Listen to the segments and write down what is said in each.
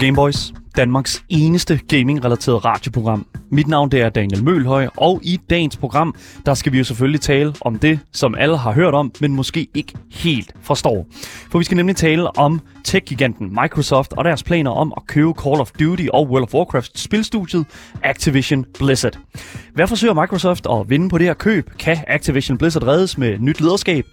til Gameboys, Danmarks eneste gaming-relateret radioprogram. Mit navn det er Daniel Mølhøj, og i dagens program, der skal vi jo selvfølgelig tale om det, som alle har hørt om, men måske ikke helt forstår. For vi skal nemlig tale om tech-giganten Microsoft og deres planer om at købe Call of Duty og World of Warcraft spilstudiet Activision Blizzard. Hvad forsøger Microsoft at vinde på det her køb? Kan Activision Blizzard reddes med nyt lederskab?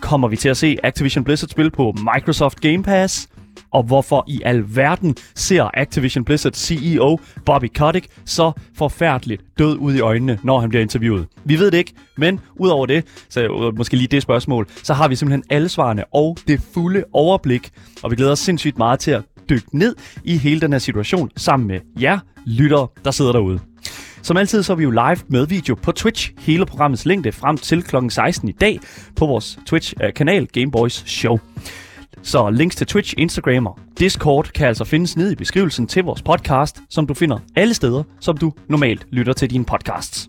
Kommer vi til at se Activision Blizzard spil på Microsoft Game Pass? Og hvorfor i alverden ser Activision Blizzard CEO Bobby Kotick så forfærdeligt død ud i øjnene, når han bliver interviewet. Vi ved det ikke, men udover det, så øh, måske lige det spørgsmål, så har vi simpelthen alle svarene og det fulde overblik, og vi glæder os sindssygt meget til at dykke ned i hele den her situation sammen med jer lyttere, der sidder derude. Som altid så er vi jo live med video på Twitch, hele programmets længde frem til kl. 16 i dag på vores Twitch-kanal øh, Gameboys Show. Så links til Twitch, Instagram og Discord kan altså findes nede i beskrivelsen til vores podcast, som du finder alle steder, som du normalt lytter til dine podcasts.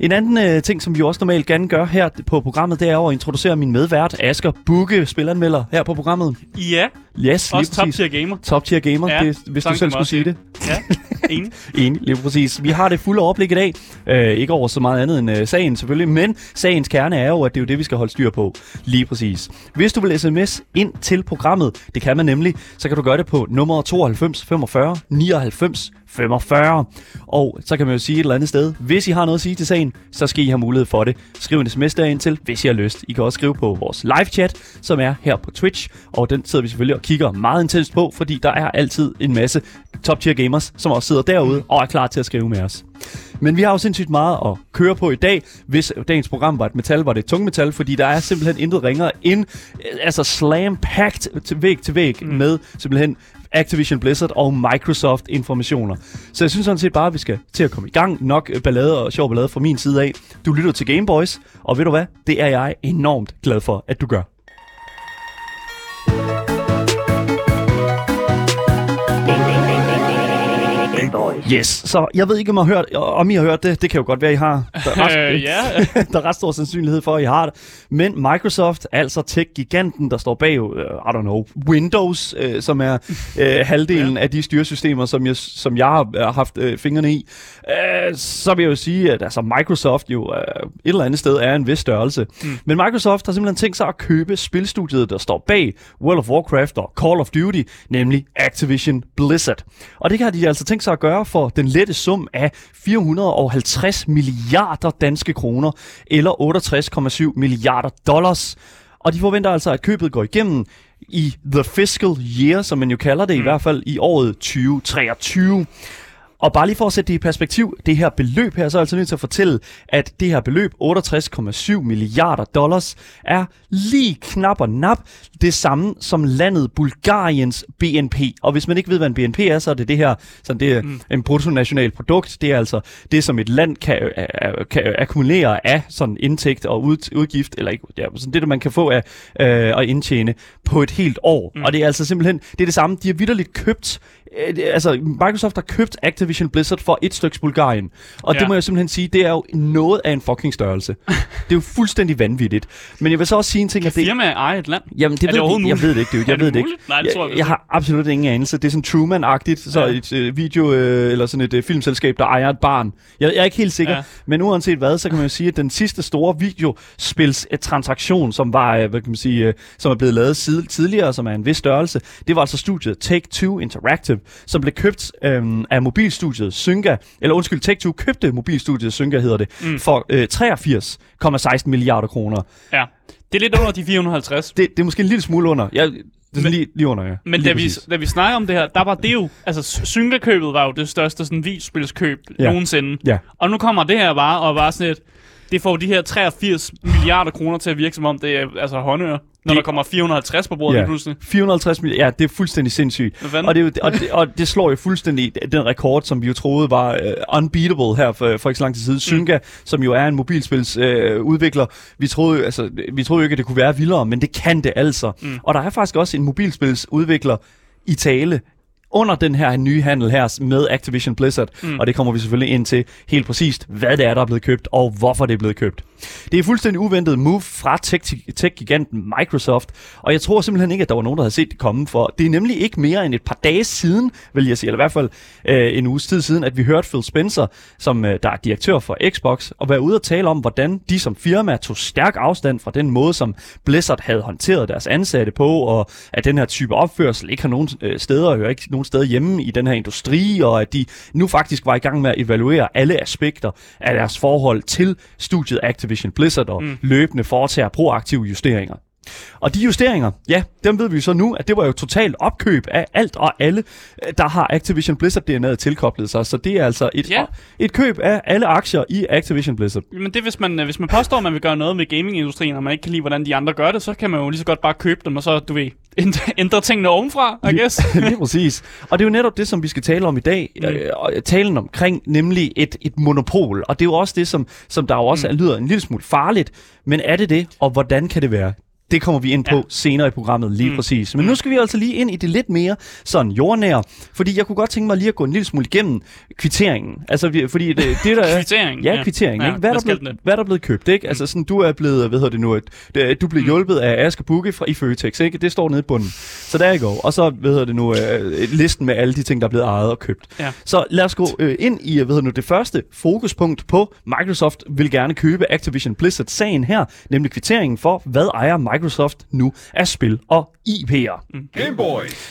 En anden øh, ting, som vi også normalt gerne gør her på programmet, det er at introducere min medvært, Asger Bukke, spilanmelder her på programmet. Ja, Yes, også top tier gamer. Top tier gamer, Ja, det, hvis du selv skulle sige det. Ja, enig. Enig, lige præcis. Vi har det fulde overblik i dag. Øh, ikke over så meget andet end øh, sagen selvfølgelig, men sagens kerne er jo, at det er jo det, vi skal holde styr på. Lige præcis. Hvis du vil sms ind til programmet, det kan man nemlig, så kan du gøre det på nummer 92 45 99 45. Og så kan man jo sige et eller andet sted, hvis I har noget at sige til sagen, så skal I have mulighed for det. Skriv en sms derind til, hvis I har lyst. I kan også skrive på vores live chat, som er her på Twitch, og den sidder vi selvfølgelig og kigger meget intenst på, fordi der er altid en masse top tier gamers, som også sidder derude og er klar til at skrive med os. Men vi har jo sindssygt meget at køre på i dag. Hvis dagens program var et metal, var det et tungmetal, fordi der er simpelthen intet ringere end øh, altså slam-packed til væg til væg mm. med simpelthen Activision Blizzard og Microsoft informationer. Så jeg synes sådan set bare, at vi skal til at komme i gang. Nok ballade og sjov ballade fra min side af. Du lytter til Gameboys, og ved du hvad? Det er jeg enormt glad for, at du gør. Yes, så jeg ved ikke, om I har hørt, om I har hørt det. Det kan jo godt være, I har. Der er ret, Øh, der er ret stor sandsynlighed for, at I har det. Men Microsoft, altså tech-giganten, der står bag, uh, I don't know, Windows, uh, som er uh, halvdelen ja. af de styresystemer, som jeg, som jeg har haft uh, fingrene i, uh, så vil jeg jo sige, at altså, Microsoft jo uh, et eller andet sted er en vis størrelse. Mm. Men Microsoft har simpelthen tænkt sig at købe spilstudiet, der står bag World of Warcraft og Call of Duty, nemlig Activision Blizzard. Og det har de altså tænkt sig at gøre for den lette sum af 450 milliarder danske kroner, eller 68,7 milliarder dollars. Og de forventer altså, at købet går igennem i the fiscal year, som man jo kalder det, mm. i hvert fald i året 2023. Og bare lige for at sætte det i perspektiv, det her beløb her, så er jeg altså nødt til at fortælle, at det her beløb, 68,7 milliarder dollars, er lige knap og nap det samme som landet Bulgariens BNP. Og hvis man ikke ved, hvad en BNP er, så er det det her, så det er mm. en bruttonational produkt. Det er altså det, som et land kan, øh, kan akkumulere af sådan indtægt og ud, udgift, eller ikke, ja, sådan det, man kan få af øh, at indtjene på et helt år. Mm. Og det er altså simpelthen, det er det samme. De har vidderligt købt øh, altså Microsoft har købt Activision Blizzard for et stykke Bulgarien. Og ja. Det må jeg simpelthen sige, det er jo noget af en fucking størrelse. det er jo fuldstændig vanvittigt. Men jeg vil så også sige en ting, at det... Firma ejer et land. Jamen, det Er ved det jeg, jeg ved det ikke, dude. Jeg det ved det ikke. Nej, det tror jeg jeg, har absolut ingen anelse. Det er sådan Truman-agtigt, så Ja. et øh, video øh, eller sådan et øh, filmselskab, der ejer et barn. Jeg, jeg er ikke helt sikker, Ja. men uanset hvad, så kan man jo sige, at den sidste store videospils øh, transaktion, som var, øh, hvad kan man sige, øh, som er blevet lavet side, tidligere, som er en vis størrelse, det var altså studiet Take-Two Interactive, som blev købt øh, af mobilstudiet Synga, eller undskyld, Take-Two købte mobilstudiet Synga, hedder det, mm. for øh, 83,16 milliarder kroner. Ja. Det er lidt under de 450. Det, det er måske en lille smule under. Jeg, det er lige, lige under, ja. Men lige da vi, da vi snakker om det her, der var det jo... Altså, Synga-købet var jo det største sådan, videospilskøb Ja. ja. nogensinde. Ja. Og nu kommer det her bare, og bare sådan et... Det får de her 83 milliarder kroner til at virke som om, det er altså håndører. Når Det- der kommer 450 på bordet Ja. lige pludselig. 450 milliarder, ja, det er fuldstændig sindssygt. Og det, og, det, og det slår jo fuldstændig den rekord, som vi jo troede var uh, unbeatable her for, for ikke så lang tid siden. Synga, som jo er en mobilspils uh, udvikler, vi troede, altså, vi troede jo ikke, at det kunne være vildere, men det kan det altså. Mm. Og der er faktisk også en mobilspils udvikler i tale under den her nye handel her med Activision Blizzard, mm. og det kommer vi selvfølgelig ind til helt præcist, hvad det er, der er blevet købt, og hvorfor det er blevet købt. Det er fuldstændig uventet move fra tech- tech-giganten Microsoft, og jeg tror simpelthen ikke, at der var nogen, der havde set det komme, for det er nemlig ikke mere end et par dage siden, vil jeg sige, eller i hvert fald øh, en uges tid siden, at vi hørte Phil Spencer, som øh, der er direktør for Xbox, og være ude og tale om, hvordan de som firma tog stærk afstand fra den måde, som Blizzard havde håndteret deres ansatte på, og at den her type opførsel ikke har nogen øh, steder, hører ikke nogen steder hjemme i den her industri, og at de nu faktisk var i gang med at evaluere alle aspekter af deres forhold til studiet Activision Blizzard og mm. løbende foretager proaktive justeringer. Og de justeringer, ja, dem ved vi så nu, at det var jo totalt opkøb af alt og alle, øh, der har Activision Blizzard DNA'et tilkoblet sig. Så det er altså et, Ja. et køb af alle aktier i Activision Blizzard. Men det er, hvis man, øh, hvis man påstår, at man vil gøre noget med gamingindustrien, og man ikke kan lide, hvordan de andre gør det, så kan man jo lige så godt bare købe dem, og så, du ved, ændre, tingene ovenfra, I guess. Lige præcis. Og det er jo netop det, som vi skal tale om i dag. Mm. Øh, talen omkring nemlig et, et monopol. Og det er jo også det, som, som der jo også mm. lyder en lille smule farligt. Men er det det, og hvordan kan det være? Det kommer vi ind på Ja. senere i programmet, lige Mm. mm. præcis. Men nu skal vi altså lige ind i det lidt mere sådan jordnære. Fordi jeg kunne godt tænke mig lige at gå en lille smule igennem kvitteringen. Altså, fordi det, det der er... Ja, kvittering. Ja, ikke? Hvad, er der blevet, hvad er der blevet købt? Ikke? Altså, sådan, du er blevet, hvad hedder det nu, et, det- du blev Mm. hjulpet af Asger Bukke fra i Føtex, ikke? Det står nede i bunden. Så der er I go. Og så, hvad hedder det nu, øh, listen med alle de ting, der er blevet ejet og købt. Ja. Så lad os gå øh, ind i, hvad hedder nu, det første fokuspunkt på Microsoft vil gerne købe Activision Blizzard-sagen her, nemlig kvitteringen for, hvad ejer Microsoft nu af spil og IP'er.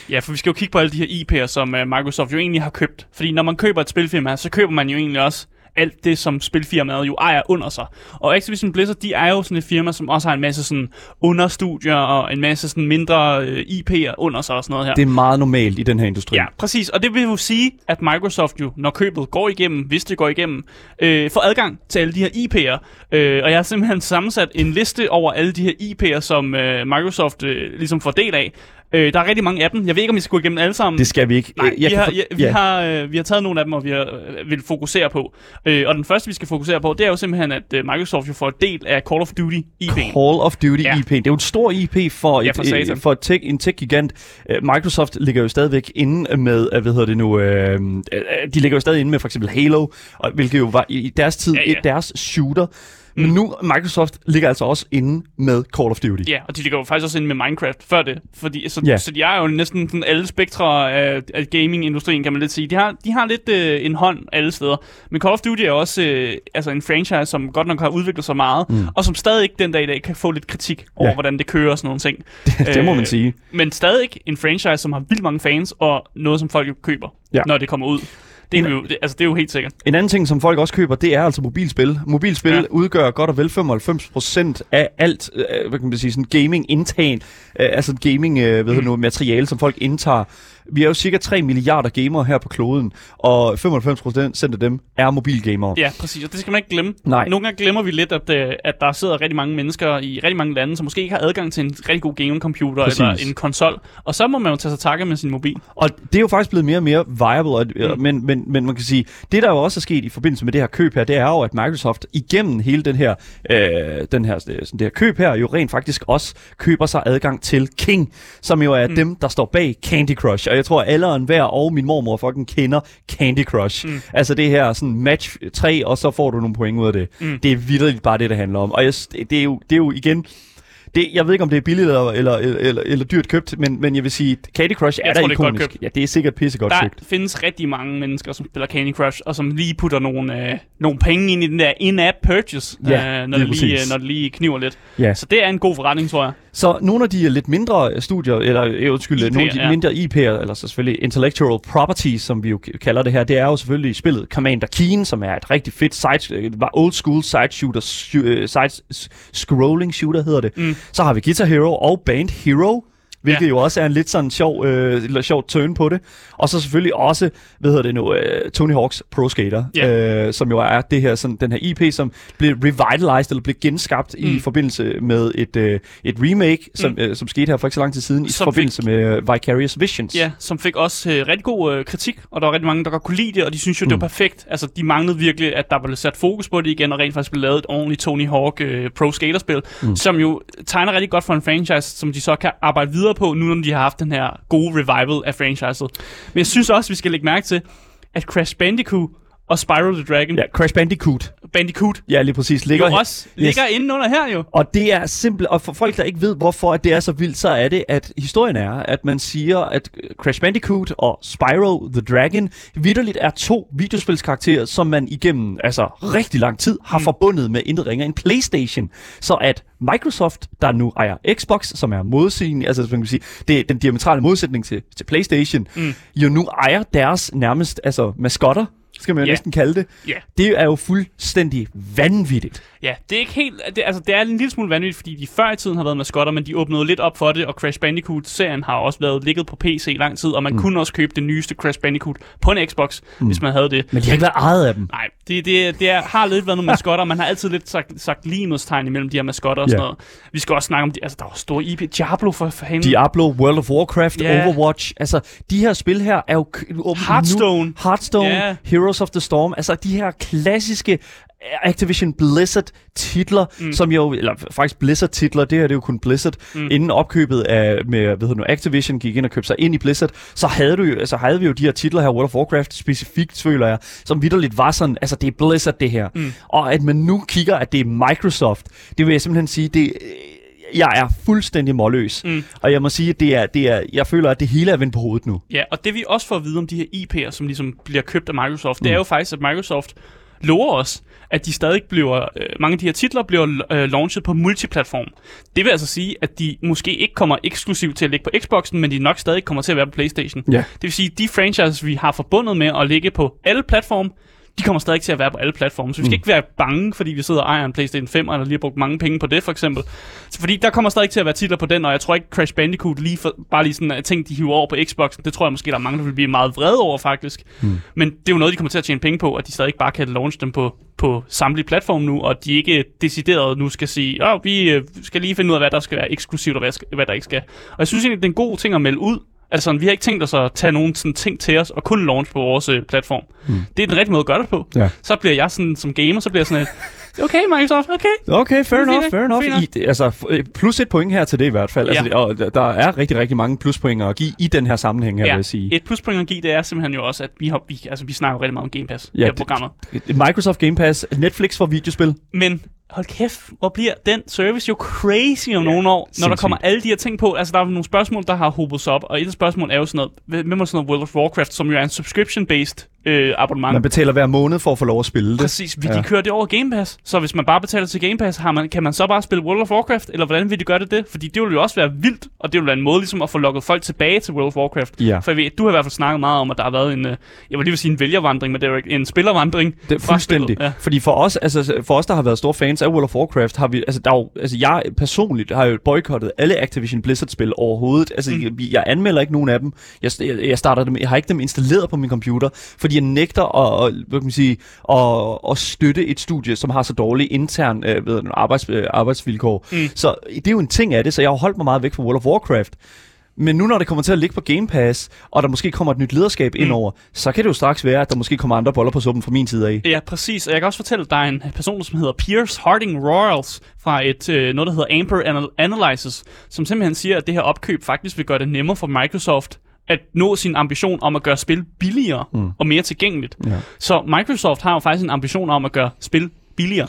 Ja, for vi skal jo kigge på alle de her IP'er, som uh, Microsoft jo egentlig har købt. Fordi når man køber et spilfirma, så køber man jo egentlig også alt det, som spilfirmaet jo ejer under sig. Og Activision Blizzard, de er jo sådan et firma, som også har en masse sådan understudier og en masse sådan mindre uh, IP'er under sig og sådan noget her. Det er meget normalt i den her industri. Ja, præcis. Og det vil jo sige, at Microsoft jo, når købet går igennem, hvis det går igennem, øh, får adgang til alle de her IP'er. Øh, og jeg har simpelthen sammensat en liste over alle de her IP'er, som øh, Microsoft øh, ligesom får del af. Øh, der er rigtig mange af dem. Jeg ved ikke, om vi skal gå igennem alle sammen. Det skal vi ikke. Nej, Øh, vi, har, for- ja, vi, har, øh, vi har taget nogle af dem, og vi har, øh, vil fokusere på. Øh, og den første, vi skal fokusere på, det er jo simpelthen, at øh, Microsoft jo får et del af Call of Duty IP'en. Call of Duty Ja. ja. IP. Det er jo en stor IP for, Ja, et, for satan. øh, for et tech, en tech-gigant. Uh, Microsoft ligger jo stadigvæk inde med, uh, hvad hedder det nu, uh, de ligger jo stadig inde med for eksempel Halo, og, hvilket jo var i deres tid Ja, ja, ja. ja. deres shooter. Mm. Men nu, Microsoft ligger altså også inde med Call of Duty. Ja, og de ligger jo faktisk også ind med Minecraft før det. Fordi, så, Ja. så de er jo næsten sådan alle spektre af, af gaming-industrien, kan man lidt sige. De har, de har lidt øh, en hånd alle steder. Men Call of Duty er også øh, altså en franchise, som godt nok har udviklet sig meget, mm. og som stadig ikke den dag i dag kan få lidt kritik over, Ja. hvordan det kører og sådan nogle ting. det må Øh, man sige. Men stadig en franchise, som har vildt mange fans, og noget, som folk jo køber, Ja. når det kommer ud. Det er, jo, det, altså, det er jo helt sikkert. En anden ting, som folk også køber, det er altså mobilspil. Mobilspil Ja. udgør godt og vel 95% af alt, øh, hvad kan man sige, sådan gaming-indtag, øh, altså gaming, øh, ved mm. noget, materiale, som folk indtager. Vi er jo cirka 3 milliarder gamere her på kloden, og 95% af dem er mobilgamere. Ja, præcis, og det skal man ikke glemme. Nej. Nogle gange glemmer vi lidt, at, øh, at der sidder rigtig mange mennesker i rigtig mange lande, som måske ikke har adgang til en rigtig god gaming-computer eller en konsol. Og så må man jo tage sig takke med sin mobil. Og det er jo faktisk blevet mere og mere viable, Mm. mm. men, men, men man kan sige, det der jo også er sket i forbindelse med det her køb her, det er jo, at Microsoft igennem hele den her, øh, den her, sådan det her køb her, jo rent faktisk også køber sig adgang til King, som jo er Mm. dem, der står bag Candy Crush. Og jeg tror, alle og enhver og min mormor fucking kender Candy Crush. Mm. Altså det her sådan match 3, og så får du nogle point ud af det. Mm. Det er vitterligt bare det, det handler om. Og jeg, det, er jo, det er jo igen... Det, jeg ved ikke, om det er billigt eller, eller, eller, eller dyrt købt, men, men jeg vil sige, Candy Crush Jeg er da tror, det er godt ikonisk. købt. Ja, det er sikkert pissegodt Der købt. findes rigtig mange mennesker, som spiller Candy Crush, og som lige putter nogle, øh, nogle penge ind i den der in-app purchase, Ja, øh, når, det lige, øh, når det lige kniver lidt. Ja. Så det er en god forretning, tror jeg. Så nogle af de lidt mindre studier, eller øh, undskyld, IP'er, nogle af de ja. mindre IP'er, eller så selvfølgelig intellectual properties, som vi jo kalder det her, det er jo selvfølgelig spillet Commander Keen, som er et rigtig fedt side, øh, var old school side shooter, øh, side scrolling shooter hedder det. Mm. Så har vi Guitar Hero og Band Hero, hvilket Ja. jo også er en lidt sådan sjov, øh, sjov turn på det. Og så selvfølgelig også, hvad hedder det nu, øh, Tony Hawk's Pro Skater, Ja. øh, som jo er det her, sådan, den her IP, som blev revitalized, eller blev genskabt mm. Mm. i forbindelse med et, øh, et remake, som, Mm. mm. øh, som skete her for ikke så lang tid siden, i Som forbindelse med øh, Vicarious Visions. Ja, som fik også øh, rigtig god øh, kritik, og der var rigtig mange, der godt kunne lide det, og de synes jo, mm. det var perfekt. Altså, de manglede virkelig, at der blev sat fokus på det igen, og rent faktisk blev lavet et ordentligt Tony Hawk øh, Pro Skater-spil, mm. som jo tegner rigtig godt for en franchise, som de så kan arbejde videre på, nu når de har haft den her gode revival af franchiset. Men jeg synes også, vi skal lægge mærke til, at Crash Bandicoot og Spyro the Dragon, Ja, Crash Bandicoot. Bandicoot Ja, lige præcis. jo Ligger, også ligger inde under her jo. Og det er simpelt, og for folk, der ikke ved, hvorfor at det er så vildt, så er det, at historien er, at man siger, at Crash Bandicoot og Spyro the Dragon vidderligt er to videospilskarakterer, som man igennem altså rigtig lang tid har mm. forbundet med intet ringer en Playstation. Så at Microsoft, der nu ejer Xbox, som er modsætning, altså man kan sige, det er den diametrale modsætning til, til Playstation, mm. jo nu ejer deres nærmest altså maskotter, skal man jo Ja. næsten kalde det. Ja. Det er jo fuldstændig vanvittigt. Ja, det er ikke helt... Det, altså, det er en lille smule vanvittigt, fordi de før i tiden har været maskotter, men de åbnede lidt op for det, og Crash Bandicoot-serien har også været ligget på PC i lang tid, og man mm. kunne også købe det nyeste Crash Bandicoot på en Xbox, mm. hvis man havde det. Men de har ikke været ejet af dem. Nej, det, det, det er, har lidt været nogle maskotter, man har altid lidt sagt, sagt lighedstegn imellem de her maskotter og sådan Ja. noget. Vi skal også snakke om, de, altså der var store IP, Diablo for, for hende. Diablo, World of Warcraft, Ja. Overwatch. Altså, de her spil her er jo... åben- Hearthstone. Nu, Hearthstone, Ja. Heroes of the Storm. Altså, de her klassiske Activision Blizzard titler, mm. som jo, eller faktisk Blizzard titler, det her det er jo kun Blizzard, mm. inden opkøbet af, med, hvad hedder nu, Activision gik ind og købte sig ind i Blizzard, så havde, du jo, altså havde vi jo de her titler her, World of Warcraft specifikt, føler jeg, som vidderligt var sådan, altså det er Blizzard det her. Mm. Og at man nu kigger, at det er Microsoft, det vil jeg simpelthen sige, det jeg er fuldstændig målløs. Mm. Og jeg må sige, at det er, det er, jeg føler, at det hele er vendt på hovedet nu. Ja, og det vi også får at vide om de her IP'er, som ligesom bliver købt af Microsoft, mm. det er jo faktisk, at Microsoft lover os, at de stadig bliver, øh, mange af de her titler bliver øh, launchet på multiplatform. Det vil altså sige, at de måske ikke kommer eksklusivt til at ligge på Xboxen, men de nok stadig kommer til at være på Playstation. Ja. Det vil sige, at de franchises, vi har forbundet med at ligge på alle platforme, de kommer stadig til at være på alle platforme. Så vi skal mm. ikke være bange, fordi vi sidder og ejer en PlayStation 5, eller lige har brugt mange penge på det, for eksempel. Så fordi der kommer stadig til at være titler på den, og jeg tror ikke Crash Bandicoot lige for, bare lige sådan ting, de hiver over på Xboxen. Det tror jeg måske, der er mange, der vil blive meget vrede over, faktisk. Mm. Men det er jo noget, de kommer til at tjene penge på, at de stadig ikke bare kan launch dem på, på samtlige platforme nu, og de ikke decideret nu skal sige, åh, vi øh, skal lige finde ud af, hvad der skal være eksklusivt, og hvad, hvad der ikke skal. Og jeg synes egentlig, det er en god ting at melde ud, Altså, vi har ikke tænkt os at tage nogen sådan ting til os og kun launch på vores øh, platform. Mm. Det er den rigtige måde at gøre det på. Ja. Så bliver jeg sådan, som gamer, så bliver jeg sådan et, okay Microsoft, okay. Okay, fair enough, fair enough. I, det- altså, øh, plus et point her til det i hvert fald. Ja. Altså, og der- er rigtig, rigtig mange pluspoint at give i den her sammenhæng her, vil jeg sige. Et pluspoint at give, det er simpelthen jo også, at vi, har, vi, altså, vi snakker rigtig meget om Game Pass Ja, ja, her det- programmet. Microsoft Game Pass, Netflix for videospil. Men hold kæft, hvor bliver den service jo crazy om ja, nogle år, når der sindssygt. kommer alle de her ting på. Altså, der er nogle spørgsmål, der har hobet sig op, og et af spørgsmål er jo sådan noget, hvem er sådan noget World of Warcraft, som jo er en subscription-based øh, abonnement. Man betaler hver måned for at få lov at spille det. Præcis, vil ja. De køre det over Game Pass? Så hvis man bare betaler til Game Pass, har man, kan man så bare spille World of Warcraft? Eller hvordan vil de gøre det det? Fordi det vil jo også være vildt, og det vil være en måde ligesom at få lukket folk tilbage til World of Warcraft. Ja. For jeg ved, du har i hvert fald snakket meget om, at der har været en, øh, jeg vil lige vil sige en vælgervandring, men det er jo en spillervandring. Det er fuldstændig. Ja. Fordi for os, altså, for os, der har været store fans af World of Warcraft, har vi, altså, der er jo, altså, jeg personligt har jo boykottet alle Activision Blizzard-spil overhovedet. Altså, mm. jeg, jeg anmelder ikke nogen af dem. Jeg, jeg, jeg, starter dem, jeg har ikke dem installeret på min computer, fordi jeg nægter at, at, hvad kan man sige, at, at støtte et studie, som har så dårlige intern øh, ved, arbejds, øh, arbejdsvilkår. Mm. Så det er jo en ting af det, så jeg har holdt mig meget væk fra World of Warcraft. Men nu når det kommer til at ligge på Game Pass, og der måske kommer et nyt lederskab mm. indover, så kan det jo straks være, at der måske kommer andre boller på suppen fra min side af. Ja, præcis. Og jeg kan også fortælle, at der er en person, som hedder Pierce Harding Royals fra et, øh, noget, der hedder Amper Anal- Analysis, som simpelthen siger, at det her opkøb faktisk vil gøre det nemmere for Microsoft at nå sin ambition om at gøre spil billigere mm. og mere tilgængeligt. Ja. Så Microsoft har jo faktisk en ambition om at gøre spil billigere.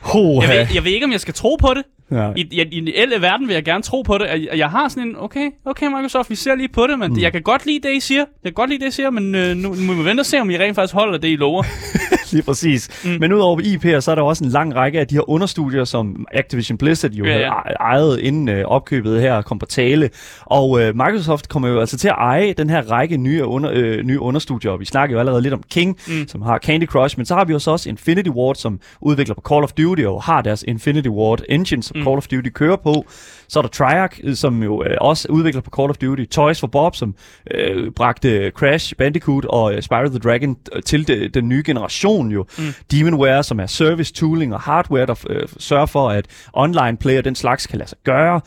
Hoha. Jeg ved, jeg ved ikke, om jeg skal tro på det. Ja. I, i, I den ideelle verden vil jeg gerne tro på det. og Jeg, jeg har sådan en, okay, okay Microsoft, vi ser lige på det, men mm. jeg kan godt lide det, I siger. Jeg kan godt lide det, I siger, men øh, nu, nu må vi vente og se, om I rent faktisk holder det, I lover. Lige præcis. Mm. Men udover IP'er, så er der også en lang række af de her understudier, som Activision Blizzard jo Ja, ja, havde ejet inden øh, opkøbet her kom på tale. Og øh, Microsoft kommer jo altså til at eje den her række nye, under, øh, nye understudier. Og vi snakker jo allerede lidt om King, mm. som har Candy Crush, men så har vi jo så også Infinity Ward, som udvikler på Call of Duty og har deres Infinity Ward engine, som mm. Call of Duty kører på. Så er der Triarch, øh, som jo øh, også udvikler på Call of Duty. Toys for Bob, som øh, bragte Crash Bandicoot og øh, Spyro the Dragon øh, til de, den nye generation jo. Mm. Demonware, som er service tooling og hardware, der øh, sørger for, at online play og den slags kan lade sig gøre.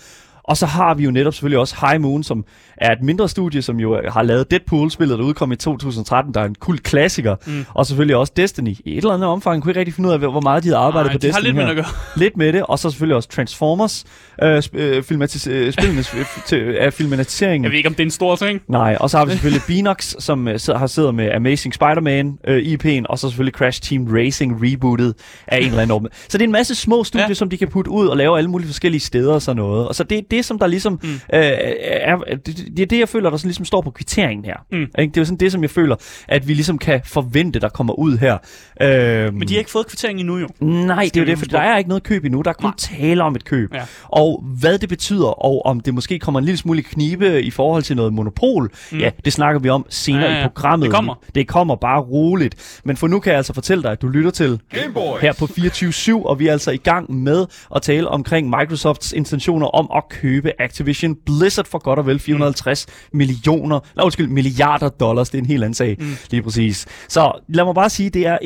Og så har vi jo netop selvfølgelig også High Moon, som er et mindre studie, som jo har lavet Deadpool-spillet, der udkom i 2013, der er en kult klassiker. Mm. Og selvfølgelig også Destiny. I et eller andet omfang kunne jeg ikke rigtig finde ud af, hvor meget de havde arbejdet Ej, på de har Destiny lidt med at gøre. Lidt med det, og så selvfølgelig også Transformers, øh, sp- øh, filmatis- øh, f- til, af filmatiseringen. Jeg ved ikke, om det er en stor ting. Nej, og så har vi selvfølgelig Beanox, som øh, har siddet med Amazing Spider-Man øh, IP'en, og så selvfølgelig Crash Team Racing rebootet af en eller anden. Så det er en masse små studier, ja. Som de kan putte ud og lave alle mulige forskellige steder og sådan noget. Og så det er det, som der ligesom mm. øh, er, det, det er det, jeg føler, der sådan ligesom står på kvitteringen her. Mm. Ikke? Det er jo sådan det, som jeg føler, at vi ligesom kan forvente, der kommer ud her. Øh, Men de har ikke fået kvittering endnu, jo. Nej, det er jo det, for der er ikke noget køb endnu. Der er kun tale om et køb. Ja. Og hvad det betyder, og om det måske kommer en lille smule knibe i forhold til noget monopol, mm. ja, det snakker vi om senere Ja, ja, i programmet. Det kommer. Det kommer bare roligt. Men for nu kan jeg altså fortælle dig, at du lytter til Gameboys. her på 24-7, og vi er altså i gang med at tale omkring Microsofts intentioner om at købe Activision Blizzard for godt og vel 450 mm. millioner, nej, undskyld, milliarder dollars. Det er en helt anden sag, mm. lige præcis. Så lad mig bare sige, det er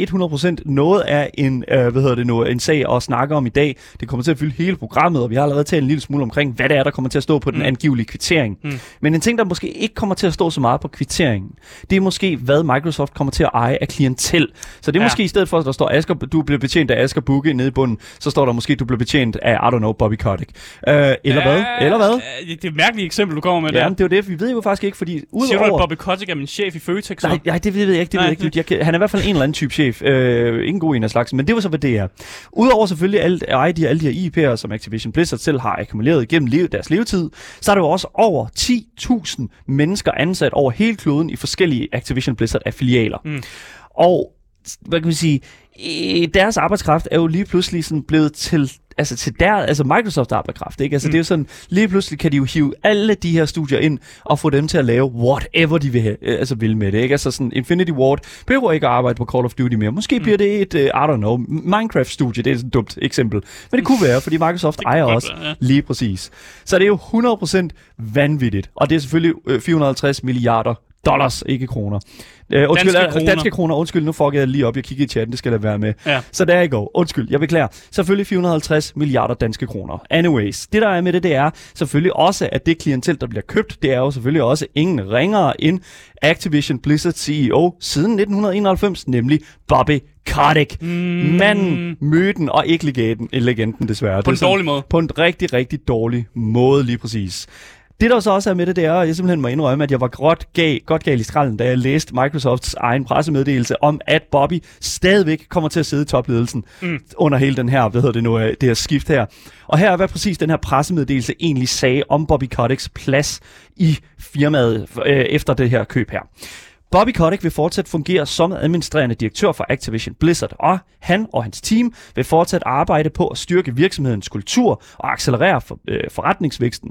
100% noget af en, øh, hvad hedder det nu, en sag at snakke om i dag. Det kommer til at fylde hele programmet, og vi har allerede talt en lille smule omkring, hvad det er, der kommer til at stå på den Mm. angivelige kvittering. Mm. Men en ting, der måske ikke kommer til at stå så meget på kvitteringen, det er måske, hvad Microsoft kommer til at eje af klientel. Så det er ja. Ja. måske i stedet for, at der står, Asger, du bliver betjent af Asger Bukke nede i bunden, så står der måske, du bliver betjent af, I don't know, Bobby Kotick. Øh, eller hvad? Eller hvad? Det er et mærkeligt eksempel, du kommer med Ja, der. men det er jo det, vi ved jo faktisk ikke, fordi Siger du, at udover... Bobby Kotick er min chef i Føtex? Nej, nej, det ved jeg ikke. Det ved jeg ikke. Jeg, kan- han er i hvert fald en eller anden type chef. Øh, ingen god en af slagsen, men det var så, hvad det er. Udover selvfølgelig alle, alle, de, alle de her IP'er, som Activision Blizzard selv har akkumuleret igennem liv, deres levetid, så er der jo også over 10.000 mennesker ansat over hele kloden i forskellige Activision Blizzard-affilialer. Mm. Og hvad kan vi sige, øh, deres arbejdskraft er jo lige pludselig sådan blevet til altså til der, altså Microsoft arbejdskraft, ikke? Altså mm. det er jo sådan, lige pludselig kan de jo hive alle de her studier ind og få dem til at lave whatever de vil, have, øh, altså vil med det, ikke? Altså sådan Infinity Ward behøver ikke at arbejde på Call of Duty mere. Måske mm. bliver det et, uh, I don't know, Minecraft-studie, det er sådan et dumt eksempel. Men det kunne være, fordi Microsoft Det ejer også være, ja. lige præcis. Så det er jo 100% vanvittigt, og det er selvfølgelig øh, 450 milliarder dollars, ikke kroner. Øh, undskyld, Danske øh, kroner. danske kroner. Undskyld, nu fucker jeg lige op. Jeg kigger i chatten, det skal jeg være med. Ja. Så der er go. Undskyld, jeg beklager. Selvfølgelig 450 milliarder danske kroner. Anyways, det der er med det, det er selvfølgelig også, at det klientel, der bliver købt, det er jo selvfølgelig også ingen ringere end Activision Blizzard CEO siden 1991, nemlig Bobby Kotick. Mm. Manden, myten og ikke legenden, legenden desværre. På en sådan- dårlig måde. På en rigtig, rigtig dårlig måde lige præcis. Det der så også er med det, det er, at jeg simpelthen må indrømme, at jeg var godt gal, godt gal i skralden, da jeg læste Microsofts egen pressemeddelelse om, at Bobby stadigvæk kommer til at sidde i topledelsen mm. under hele den her, hvad hedder det nu, øh, det her skift her. Og her er, hvad præcis den her pressemeddelelse egentlig sagde om Bobby Koticks plads i firmaet øh, efter det her køb her. Bobby Kotick vil fortsat fungere som administrerende direktør for Activision Blizzard, og han og hans team vil fortsat arbejde på at styrke virksomhedens kultur og accelerere for, øh, forretningsvæksten.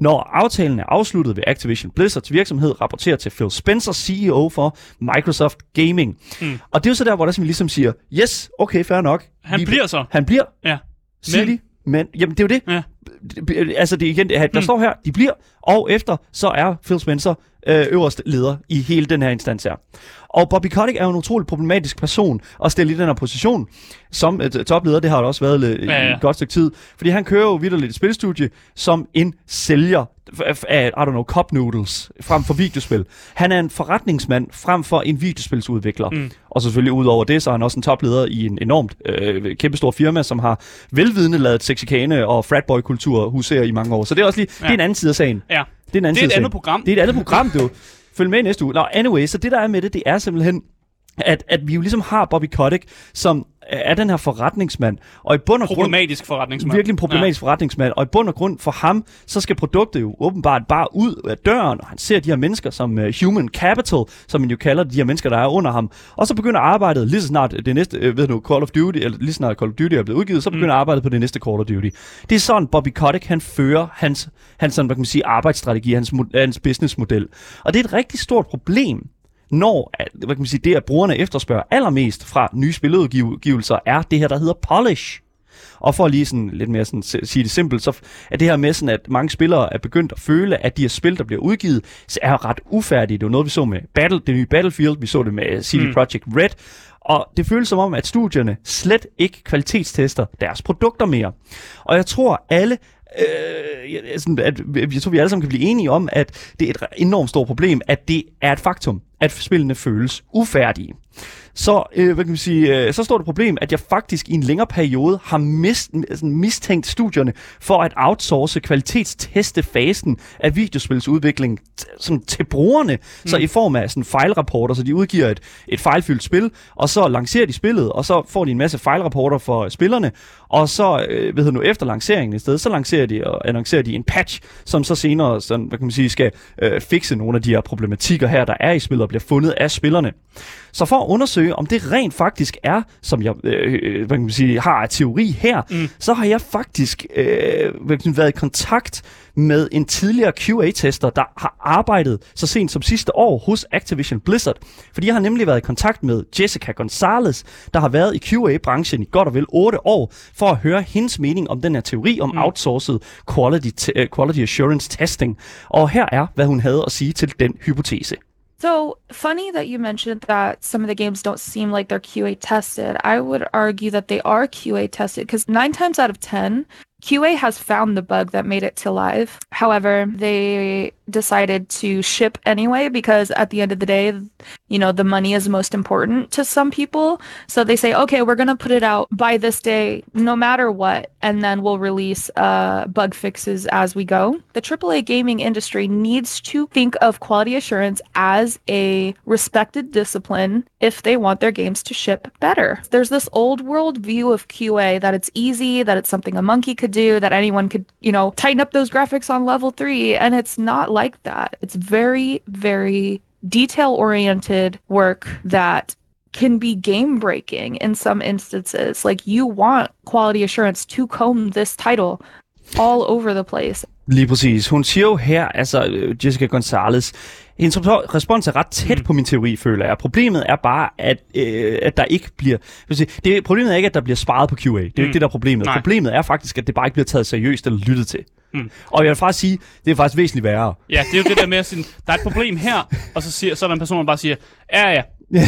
Når aftalen er afsluttet, vil Activision Blizzards virksomhed rapportere til Phil Spencer, CEO for Microsoft Gaming. Mm. Og det er jo så der, hvor der simpelthen ligesom siger, yes, okay, fair nok. Han Vi- bliver så. Han bliver, Ja. Men- de. Men, jamen det er jo det. Ja. Altså det er igen, der Mm. står her, de bliver, og efter så er Phil Spencer øh, øverste leder i hele den her instans her. Og Bobby Kotick er jo en utrolig problematisk person at stille i den her position som øh, topleder. Det har det også været øh, i Ja, ja. et godt stykke tid. Fordi han kører jo videre lidt et spilstudie som en sælger af, I don't know, cup noodles frem for videospil. Han er en forretningsmand frem for en videospilsudvikler. Mm. Og selvfølgelig ud over det, så er han også en topleder i en enormt øh, kæmpestor firma, som har velvidende lavet sexikane og fratboy-kultur husere i mange år. Så det er også lige, ja. det er en anden side af sagen. Ja. Det er, en anden Det er et andet program. Det er et andet program, du. Følg med i næste uge. Nå, anyway, så det der er med det, det er simpelthen, at, at vi jo ligesom har Bobby Kotick, som er den her forretningsmand. Og i bund og grund, Problematisk forretningsmand. virkelig en problematisk ja. forretningsmand. Og i bund og grund for ham, så skal produktet jo åbenbart bare ud af døren, og han ser de her mennesker som uh, human capital, som man jo kalder de her mennesker, der er under ham. Og så begynder arbejdet lige så snart det næste, øh, ved du, Call of Duty, eller lige så snart Call of Duty er blevet udgivet, så begynder mm. arbejdet på det næste Call of Duty. Det er sådan, Bobby Kotick, han fører hans, hans sådan, hvad kan man sige, arbejdsstrategi, hans, hans businessmodel. Og det er et rigtig stort problem, når hvad kan man sige, det, at brugerne efterspørger allermest fra nye spiludgivelser, er det her, der hedder polish. Og for lige sådan lidt mere sådan, sige det simpelt, så er det her med sådan, at mange spillere er begyndt at føle, at de her spil, der bliver udgivet, så er ret ufærdige. Det var noget, vi så med Battle, det nye Battlefield, vi så det med CD Mm. Projekt Red, og det føles som om, at studierne slet ikke kvalitetstester deres produkter mere. Og jeg tror, alle øh, sådan, at jeg tror, vi alle sammen kan blive enige om, at det er et enormt stort problem, at det er et faktum, at spillene føles ufærdige. Så, øh, hvad kan man sige, øh, så står det problem, at jeg faktisk i en længere periode har mist, sådan, mistænkt studierne for at outsource kvalitetsteste fasen af videospilsudvikling sådan, til brugerne. Mm. Så i form af sådan fejlrapporter, så de udgiver et, et fejlfyldt spil, og så lancerer de spillet, og så får de en masse fejlrapporter for spillerne, og så, øh, ved du nu, efter lanceringen i stedet, så lancerer de og annoncerer de en patch, som så senere, sådan, hvad kan man sige, skal øh, fikse nogle af de her problematikker her, der er i spillet og bliver fundet af spillerne. Så for at undersøge, om det rent faktisk er, som jeg øh, øh, hvad kan man sige, har af teori her, mm. så har jeg faktisk øh, hvad kan man sige, været i kontakt med en tidligere QA-tester, der har arbejdet så sent som sidste år hos Activision Blizzard. Fordi jeg har nemlig været i kontakt med Jessica Gonzalez, der har været i QA-branchen i godt og vel 8 år, for at høre hendes mening om den her teori om mm. outsourced quality, øh, quality assurance testing. Og her er, hvad hun havde at sige til den hypotese. So funny that you mentioned that some of the games don't seem like they're QA tested. I would argue that they are QA tested because nine times out of 10, QA has found the bug that made it to live. However, they decided to ship anyway because at the end of the day, you know, the money is most important to some people. So they say, okay, we're going to put it out by this day, no matter what. And then we'll release uh, bug fixes as we go. The AAA gaming industry needs to think of quality assurance as a respected discipline if they want their games to ship better. There's this old world view of QA that it's easy, that it's something a monkey could do, that anyone could, you know, tighten up those graphics on level three. And it's not like that. It's very, very detail oriented work that can be game breaking in some instances. Like you want quality assurance to comb this title all over the place. Lige præcis. Hun siger jo her, altså øh, Jessica Gonzalez, hendes respons er ret tæt mm. på min teori, føler jeg. Problemet er bare, at, øh, at der ikke bliver... sige, Det, problemet er ikke, at der bliver sparet på QA. Det er jo ikke det, der er problemet. Nej. Problemet er faktisk, at det bare ikke bliver taget seriøst eller lyttet til. Mm. Og jeg vil faktisk sige, det er faktisk væsentligt værre. Ja, det er jo det der med at sige, der er et problem her, og så, siger, så er der en person, der bare siger, ja ja, Lige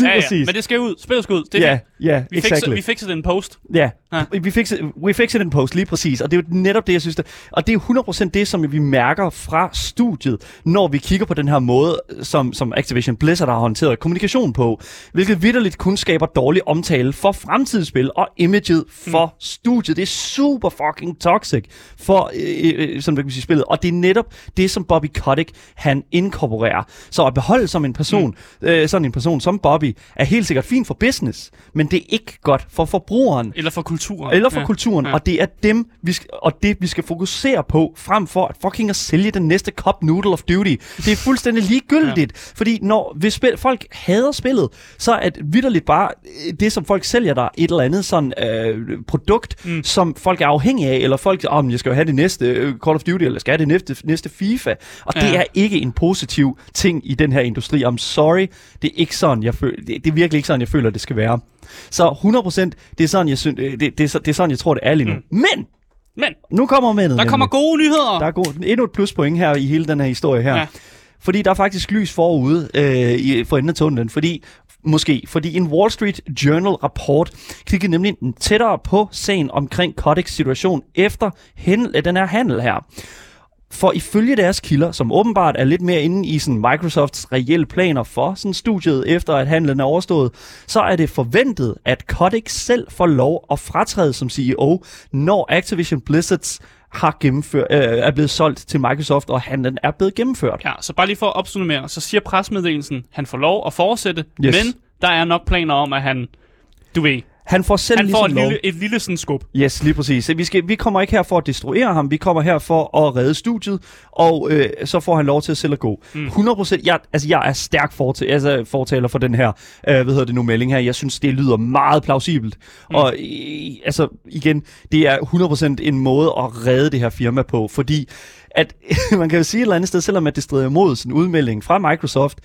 ja, ja, præcis. men det skal ud, spillet skal ud, det er Ja, ja, vi fikser, exactly. vi fikser det i en post. Ja, Ja. vi fik, we fixed den post lige præcis, og det er jo netop det, jeg synes, der, og det er jo 100% det, som vi mærker fra studiet, når vi kigger på den her måde, som, som Activision Blizzard har håndteret kommunikation på, hvilket vidderligt kun skaber dårlig omtale for fremtidsspil og imaget for mm. studiet. Det er super fucking toxic for øh, øh, som kan man sige, spillet, og det er netop det, som Bobby Kotick, han inkorporerer. Så at beholde som en person, mm. øh, sådan en person som Bobby, er helt sikkert fint for business, men det er ikke godt for forbrugeren. Eller for kulturen. Eller for ja. kulturen, ja. og det er dem, vi skal, og det vi skal fokusere på, frem for at fucking at sælge den næste cup noodle of duty. Det er fuldstændig ligegyldigt, ja. fordi når hvis spil, folk hader spillet, så er det vidderligt bare øh, det, som folk sælger der, et eller andet sådan øh, produkt, mm. som folk er afhængige af, eller folk, om oh, jeg skal jo have det næste øh, Call of Duty, eller skal jeg have det næste, næste FIFA, og ja. det er ikke en positiv ting i den her industri. I'm sorry, det er ikke sådan, jeg føler, det, det er virkelig ikke sådan, jeg føler, det skal være. Så 100%, det er sådan, jeg, synes, det, det, er, så- det er sådan, jeg tror, det er lige nu. Mm. Men, Men, nu kommer med der kommer gode nyheder. Der er god, endnu et pluspoint her i hele den her historie her. Ja. Fordi der er faktisk lys forude øh, i, for enden af tunnelen. Fordi, måske, fordi en Wall Street Journal rapport kiggede nemlig tættere på sagen omkring Kodaks situation efter hen, den her handel her. For ifølge deres kilder, som åbenbart er lidt mere inde i sådan Microsofts reelle planer for sådan studiet, efter at handlen er overstået, så er det forventet, at Kotick selv får lov at fratræde som CEO, når Activision Blizzards har gennemført, øh, er blevet solgt til Microsoft, og handlen er blevet gennemført. Ja, så bare lige for at opsummere, så siger presmeddelelsen, han får lov at fortsætte, Yes. men der er nok planer om, at han, du ved, Han får selv han får ligesom et lov. lille, et lille sådan skub. Yes, lige præcis. Vi, skal, vi kommer ikke her for at destruere ham, vi kommer her for at redde studiet, og øh, så får han lov til at selv at gå. Mm. 100%, jeg, altså jeg er stærk fortaler, altså, fortaler for den her, øh, hvad hedder det nu, melding her. Jeg synes, det lyder meget plausibelt. Mm. Og øh, altså, igen, det er 100% en måde at redde det her firma på, fordi at man kan jo sige et eller andet sted, selvom at det strider imod sådan en udmelding fra Microsoft,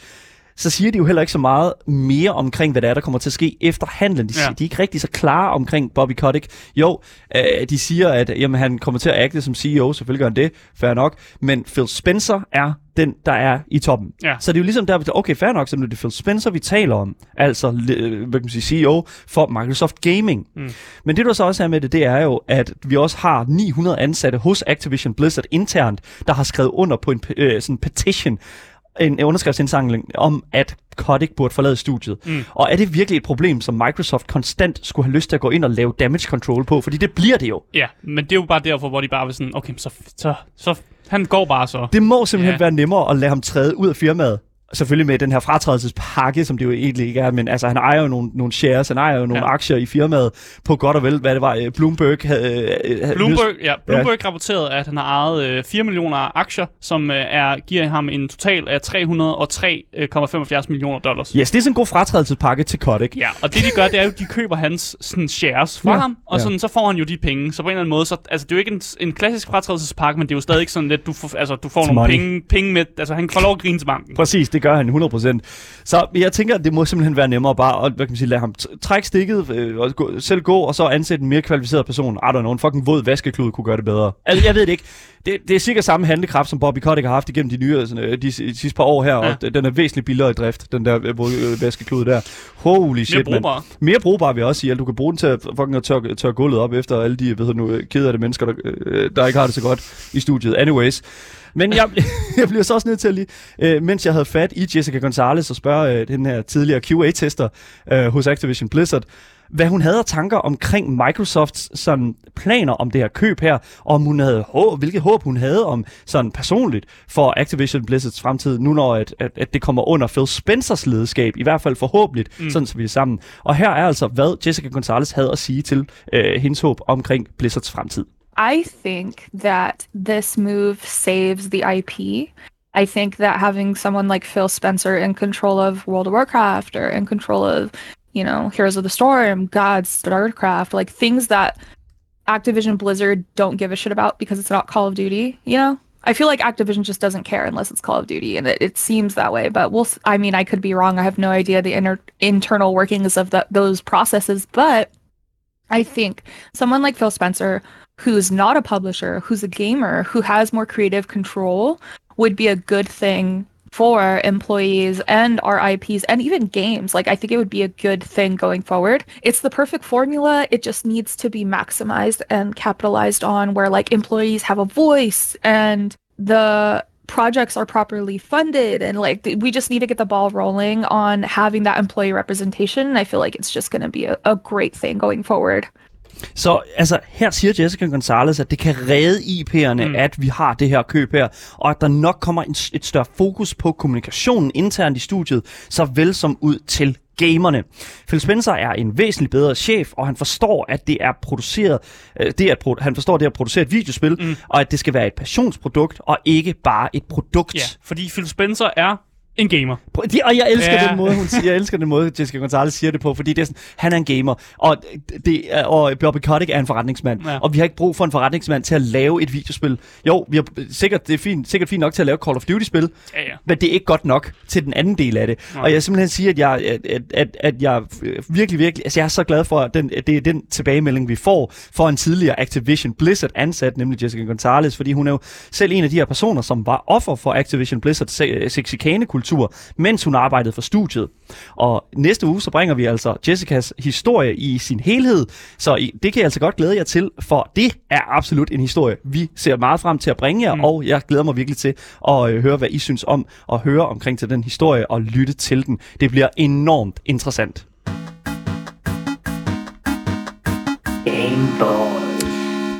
så siger de jo heller ikke så meget mere omkring, hvad der er, der kommer til at ske efter handlen. De, Ja. ja. de er ikke rigtig så klare omkring Bobby Kotick. Jo, øh, de siger, at jamen, han kommer til at agte som CEO, selvfølgelig gør han det, fair nok, men Phil Spencer er den, der er i toppen. Ja. Så det er jo ligesom der, vi okay, fair nok, så nu er det Phil Spencer, vi taler om, altså øh, hvad kan man sige, CEO for Microsoft Gaming. Mm. Men det, der så også er med det, det er jo, at vi også har 900 ansatte hos Activision Blizzard internt, der har skrevet under på en øh, sådan petition, en underskriftsindsamling om, at Kotick burde forlade studiet. Mm. Og er det virkelig et problem, som Microsoft konstant skulle have lyst til at gå ind og lave damage control på? Fordi det bliver det jo. Ja, men det er jo bare derfor, hvor de bare vil sådan, okay, så, så, så han går bare så. Det må simpelthen ja. være nemmere at lade ham træde ud af firmaet. Selvfølgelig med den her fratrædelsespakke, som det jo egentlig ikke er, men altså han ejer jo nogle, nogle shares, han ejer jo nogle Ja. ja. aktier i firmaet på godt og vel, hvad det var, øh, Bloomberg havde... øh, havde- Bloomberg, ja, Bloomberg ja. rapporterede, at han har ejet øh, 4 millioner aktier, som øh, er, giver ham en total af 303,75 millioner dollars. Yes, det er sådan en god fratrædelsespakke til Kotick. Ja, og det de gør, det er jo, de køber hans sådan, shares fra ja. Ja, ham, og ja. sådan, så får han jo de penge. Så på en eller anden måde, så, altså det er jo ikke en, en klassisk fratrædelsespakke, men det er jo stadig sådan lidt, du får, altså, du får It's nogle money. penge, penge med, altså han får lov at grine til banken. Præcis, det gør han 100%. Så jeg tænker, at det må simpelthen være nemmere bare at hvad kan man sige, lade ham trække stikket, øh, og gå, selv gå, og så ansætte en mere kvalificeret person. I don't know, en fucking våd vaskeklud kunne gøre det bedre. Altså, jeg ved det ikke. Det, det er sikkert samme handlekraft, som Bobby Kotick har haft igennem de nye, sådan, øh, de, de sidste par år her, ja. Og den er væsentligt billigere i drift, den der øh, øh, vaskeklud der. Holy shit, Mere brugbar. Mere brugbar vil jeg også sige. Du kan bruge den til at fucking at tørre, tørre gulvet op efter alle de, ved nu, kede af det mennesker, der, øh, der ikke har det så godt i studiet. Anyways. Men jeg, jeg bliver så også nødt til at lige, øh, mens jeg havde fat i Jessica Gonzalez og spørge øh, den her tidligere QA-tester øh, hos Activision Blizzard, hvad hun havde af tanker omkring Microsofts sådan, planer om det her køb her, og om hun havde håb, hvilket håb hun havde om sådan personligt for Activision Blizzards fremtid, nu når at, at, at det kommer under Phil Spencers ledeskab, i hvert fald forhåbentlig, mm. sådan så vi er sammen. Og her er altså, hvad Jessica Gonzalez havde at sige til øh, hendes håb omkring Blizzards fremtid. I think that this move saves the IP. I think that having someone like Phil Spencer in control of World of Warcraft or in control of, you know, Heroes of the Storm, Gods, StarCraft, like things that Activision Blizzard don't give a shit about because it's not Call of Duty, you know? I feel like Activision just doesn't care unless it's Call of Duty, and it, it seems that way. But we'll, I mean, I could be wrong. I have no idea the inner, internal workings of the, those processes, but I think someone like Phil Spencer, who's not a publisher, who's a gamer, who has more creative control, would be a good thing for employees and our IPs and even games. Like, I think it would be a good thing going forward. It's the perfect formula. It just needs to be maximized and capitalized on where, like, employees have a voice and the projects are properly funded and like th- we just need to get the ball rolling on having that employee representation and i feel like it's just going to be a, a great thing going forward Så altså, her siger Jessica Gonzalez, at det kan redde IP'erne, mm. at vi har det her køb her, og at der nok kommer en, et større fokus på kommunikationen internt i studiet, såvel som ud til gamerne. Phil Spencer er en væsentlig bedre chef, og han forstår, at det er produceret, øh, det at, pro- han forstår det at producere et videospil, mm. og at det skal være et passionsprodukt, og ikke bare et produkt. Ja, fordi Phil Spencer er en gamer. Prøv- De, og jeg elsker Ja. ja. den måde, hun siger, jeg elsker den måde, Jessica Gonzalez siger det på, fordi det er sådan, han er en gamer, og, det, og Bobby Kotick er en forretningsmand, Ja. ja. og vi har ikke brug for en forretningsmand til at lave et videospil. Jo, vi har sikkert, det er fint, sikkert fint nok til at lave Call of Duty-spil, Ja, ja. men det er ikke godt nok til den anden del af det. Nej. Og jeg simpelthen siger, at jeg, at, at, at, jeg virkelig, virkelig, altså jeg er så glad for, at, den, at det er den tilbagemelding, vi får for en tidligere Activision Blizzard ansat, nemlig Jessica Gonzalez, fordi hun er jo selv en af de her personer, som var offer for Activision Blizzards se- sexikane-kultur, mens hun arbejdede for studiet. Og næste uge, så bringer vi altså Jessicas historie i sin helhed, så I, det kan jeg altså godt glæde jer til, for det er absolut en historie, vi ser meget frem til at bringe jer, mm. og jeg glæder mig virkelig til at øh, høre, hvad I synes om at høre omkring til den historie og lytte til den. Det bliver enormt interessant.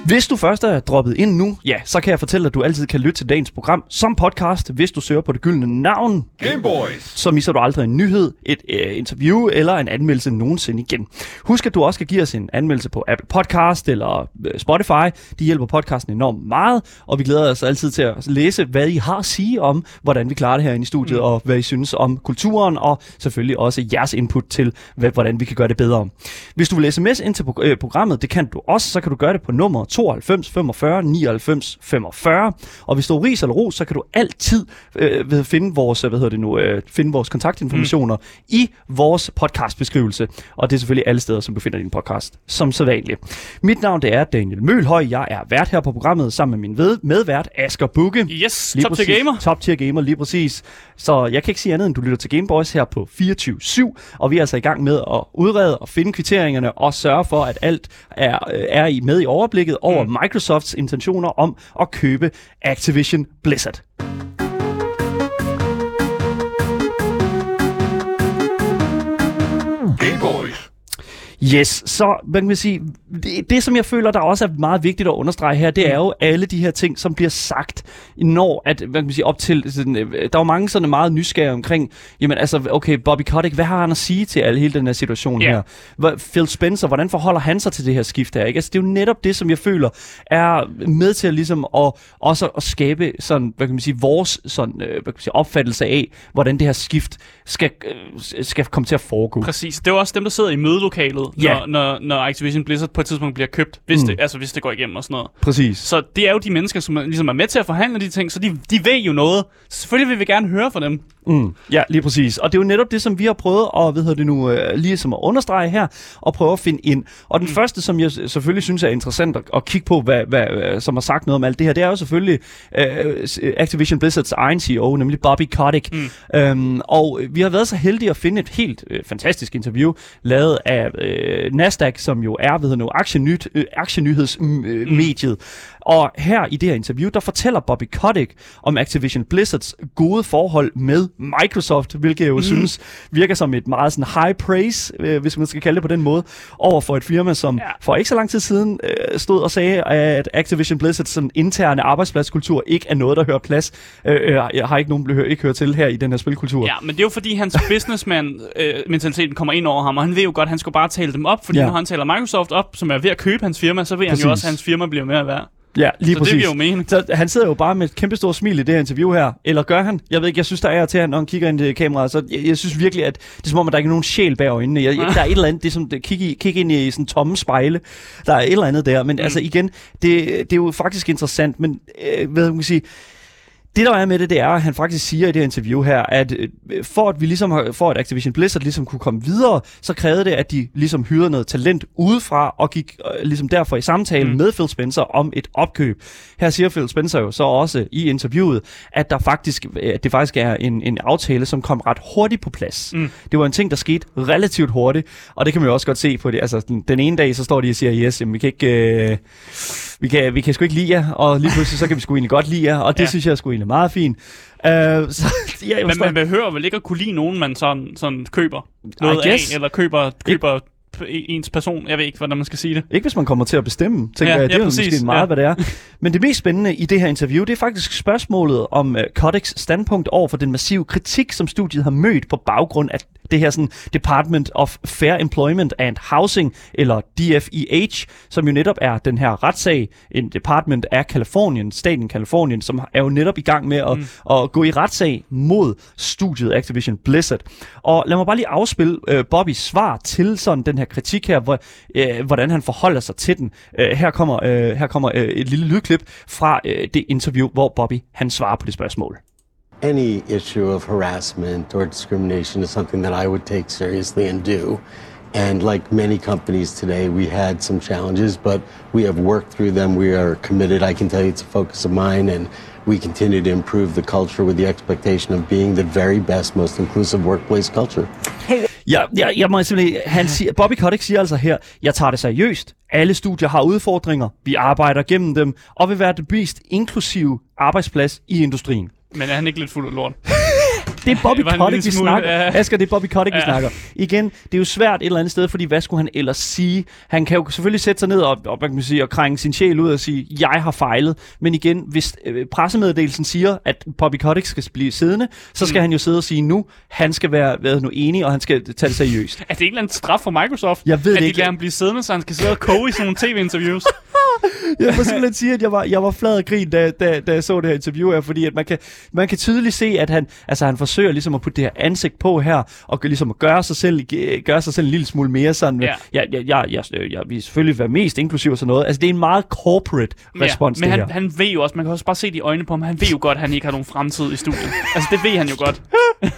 Hvis du først er droppet ind nu, ja, så kan jeg fortælle, at du altid kan lytte til dagens program som podcast, hvis du søger på det gyldne navn. Gameboys. Så misser du aldrig en nyhed, et øh, interview eller en anmeldelse nogensinde igen. Husk, at du også kan give os en anmeldelse på Apple Podcast eller øh, Spotify. De hjælper podcasten enormt meget, og vi glæder os altid til at læse, hvad I har at sige om, hvordan vi klarer det her inde i studiet, mm. og hvad I synes om kulturen, og selvfølgelig også jeres input til, hvad, hvordan vi kan gøre det bedre. Hvis du vil sms ind til pro- øh, programmet, det kan du også, så kan du gøre det på nummer 92 45 99 45. Og hvis du er ris eller ros, så kan du altid øh, finde vores, hvad hedder det nu, øh, finde vores kontaktinformationer mm. i vores podcastbeskrivelse. Og det er selvfølgelig alle steder, som du finder din podcast, som sædvanligt. Mit navn det er Daniel Mølhøj. Jeg er vært her på programmet sammen med min ved, medvært Asger Bukke. Yes, top tier gamer. Top tier gamer, lige præcis. Så jeg kan ikke sige andet, end du lytter til Gameboys her på 24-7, og vi er altså i gang med at udrede og finde kvitteringerne og sørge for, at alt er, er i med i overblikket over mm. Microsofts intentioner om at købe Activision Blizzard. Yes, så hvad kan man sige, det, det som jeg føler, der også er meget vigtigt at understrege her, det er jo alle de her ting, som bliver sagt, når at, hvad kan man sige, op til, sådan, øh, der er jo mange sådan meget nysgerrige omkring, jamen altså, okay, Bobby Kotick, hvad har han at sige til alle hele den her situation yeah. her? Phil Spencer, hvordan forholder han sig til det her skift her? Ikke? Altså, det er jo netop det, som jeg føler, er med til at ligesom at, også at skabe sådan, hvad kan man sige, vores sådan, øh, hvad kan man sige, opfattelse af, hvordan det her skift skal, øh, skal komme til at foregå. Præcis. Det er også dem, der sidder i mødelokalet, ja. når, når, når Activision Blizzard på et tidspunkt bliver købt, hvis, mm. det, altså, hvis det går igennem og sådan noget. Præcis. Så det er jo de mennesker, som ligesom er med til at forhandle de ting, så de, de ved jo noget. Så selvfølgelig vil vi gerne høre fra dem. Mm. Ja, lige præcis. Og det er jo netop det, som vi har prøvet at, hvad hedder det nu, øh, lige som at understrege her, og prøve at finde ind. Og den mm. første, som jeg selvfølgelig synes er interessant at, at kigge på, hvad, hvad, som har sagt noget om alt det her, det er jo selvfølgelig uh, Activision Blizzards egen CEO, nemlig Bobby Kotick. Mm. Um, og vi har været så heldige at finde et helt uh, fantastisk interview, lavet af uh, Nasdaq, som jo er ved nu, aktienyt, uh, aktienyhedsmediet. Og her i det her interview, der fortæller Bobby Kotick om Activision Blizzards gode forhold med Microsoft, hvilket jeg jo mm. synes virker som et meget sådan high praise, øh, hvis man skal kalde det på den måde, over for et firma, som ja. for ikke så lang tid siden øh, stod og sagde, at Activision Blizzards sådan interne arbejdspladskultur ikke er noget, der hører plads. Øh, øh, jeg har ikke nogen blevet ikke hørt til her i den her spilkultur. Ja, men det er jo fordi hans businessman-mentaliteten øh, kommer ind over ham, og han ved jo godt, at han skal bare tale dem op, fordi ja. når han taler Microsoft op, som er ved at købe hans firma, så ved Præcis. han jo også, at hans firma bliver mere værd. Ja, lige så præcis. det giver jo mening. Så han sidder jo bare med et kæmpe stort smil i det her interview her. Eller gør han? Jeg ved ikke, jeg synes, der er til, når han kigger ind i kameraet. Så jeg, jeg, synes virkelig, at det er som om, at der ikke er nogen sjæl bag øjnene. Jeg, der er et eller andet, det er som at kigge, kigge ind i sådan tomme spejle. Der er et eller andet der. Men mm. altså igen, det, det er jo faktisk interessant. Men øh, hvad kan man sige det der er med det, det er, at han faktisk siger i det interview her, at øh, for at vi ligesom har, for at Activision Blizzard ligesom kunne komme videre, så krævede det, at de ligesom hyrede noget talent udefra og gik øh, ligesom derfor i samtale mm. med Phil Spencer om et opkøb. Her siger Phil Spencer jo så også i interviewet, at der faktisk, at det faktisk er en, en aftale, som kom ret hurtigt på plads. Mm. Det var en ting, der skete relativt hurtigt, og det kan man jo også godt se på det. Altså, den, den ene dag, så står de og siger, yes, jamen, vi kan ikke... Øh, vi kan, vi kan sgu ikke lide jer, og lige pludselig så kan vi sgu egentlig godt lide jer, og det ja. synes jeg sgu egentlig meget fint. Uh, så, ja, Men man behøver vel ikke at kunne lide nogen, man sådan, sådan køber noget af, eller køber, køber ens person. Jeg ved ikke, hvordan man skal sige det. Ikke hvis man kommer til at bestemme, tænker ja, jeg. Det ja, er præcis. måske meget, ja. hvad det er. Men det mest spændende i det her interview, det er faktisk spørgsmålet om uh, Kodaks standpunkt over for den massive kritik, som studiet har mødt på baggrund af det her sådan Department of Fair Employment and Housing, eller DFEH, som jo netop er den her retssag, en department af Kalifornien, staten Kalifornien, som er jo netop i gang med at, mm. at gå i retssag mod studiet Activision Blizzard. Og lad mig bare lige afspille uh, Bobbys svar til sådan den her kritik her, hvor, uh, hvordan han forholder sig til den. Uh, her kommer, uh, her kommer uh, et lille lydklip fra uh, det interview, hvor Bobby han svarer på det spørgsmål. Any issue of harassment or discrimination is something that I would take seriously and do. And like many companies today, we had some challenges, but we have worked through them. We are committed. I can tell you it's a focus of mine, and we continue to improve the culture with the expectation of being the very best, most inclusive workplace culture. Ja, ja, jeg må simpelthen, han siger, Bobby Kotick siger altså her, jeg tager det seriøst. Alle studier har udfordringer. Vi arbejder gennem dem, og vil være det mest inklusive arbejdsplads i industrien. Men er han ikke lidt fuld af lort? Det er Bobby Kotick, vi snakker. Ja. Asger, det er Bobby Kotick, ja. vi snakker. Igen, det er jo svært et eller andet sted, fordi hvad skulle han ellers sige? Han kan jo selvfølgelig sætte sig ned og, og, man kan sige, og krænge sin sjæl ud og sige, jeg har fejlet. Men igen, hvis øh, pressemeddelelsen siger, at Bobby Kotick skal blive siddende, så skal mm. han jo sidde og sige nu, han skal være hvad nu enig, og han skal tage det seriøst. er det ikke en straf for Microsoft? Jeg ved at det ikke. De lader ham blive siddende, så han skal sidde og koge i sådan nogle tv-interviews? Jeg må simpelthen sige, at jeg var, jeg var flad af grin, da, da, da jeg så det her interview her, fordi at man, kan, man kan tydeligt se, at han, altså han forsøger ligesom at putte det her ansigt på her, og ligesom at gøre sig selv, gøre sig selv en lille smule mere sådan. Ja. Jeg, jeg, jeg, jeg, jeg, jeg vil selvfølgelig være mest inklusiv og sådan noget. Altså det er en meget corporate respons, ja, men han, her. han ved jo også, man kan også bare se de øjne på ham, han ved jo godt, at han ikke har nogen fremtid i studiet. altså det ved han jo godt. det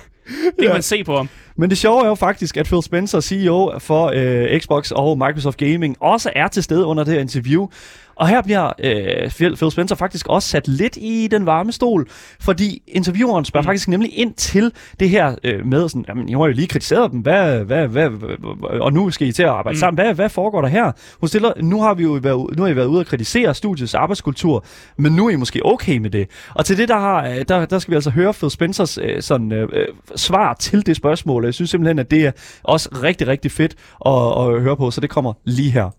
kan Ja. man se på ham. Men det sjove er jo faktisk, at Phil Spencer, CEO for øh, Xbox og Microsoft Gaming, også er til stede under det her interview. Og her bliver øh, Phil, Phil Spencer faktisk også sat lidt i den varme stol, fordi intervieweren spørger mm. faktisk nemlig ind til det her øh, med sådan, jamen, I har jo lige kritiseret dem, hvad, hvad, hvad, hvad, og nu skal I til at arbejde mm. sammen. Hvad, hvad foregår der her? Hun stiller, nu har vi jo været, nu har I været ude at kritisere studiets arbejdskultur, men nu er I måske okay med det. Og til det, der, har, øh, der, der skal vi altså høre Phil Spencers øh, sådan, øh, øh, svar til det spørgsmål. Jeg synes simpelthen, at det er også rigtig, rigtig fedt at, at høre på, så det kommer lige her.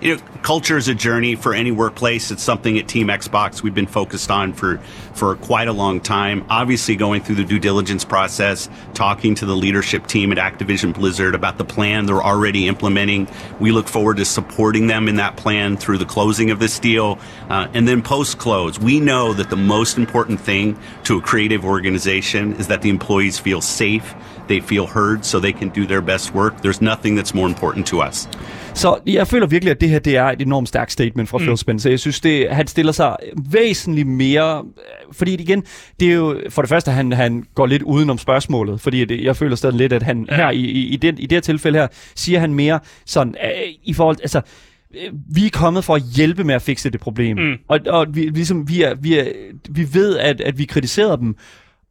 You know, culture is a journey for any workplace. It's something at Team Xbox we've been focused on for for quite a long time. Obviously, going through the due diligence process, talking to the leadership team at Activision Blizzard about the plan they're already implementing. We look forward to supporting them in that plan through the closing of this deal, uh, and then post close. We know that the most important thing to a creative organization is that the employees feel safe. They feel heard so they can do their best work. There's nothing that's more important to us. Så jeg føler virkelig, at det her det er et enormt stærkt statement fra mm. Phil Spencer. Jeg synes, det, han stiller sig væsentligt mere... Fordi igen, det er jo for det første, at han, han går lidt udenom spørgsmålet. Fordi det, jeg føler stadig lidt, at han ja. her i, i, i, den, i det her tilfælde her, siger han mere sådan øh, i forhold... Altså, øh, vi er kommet for at hjælpe med at fikse det problem. Mm. Og, og vi, ligesom, vi, er, vi, er, vi ved, at, at vi kritiserede dem,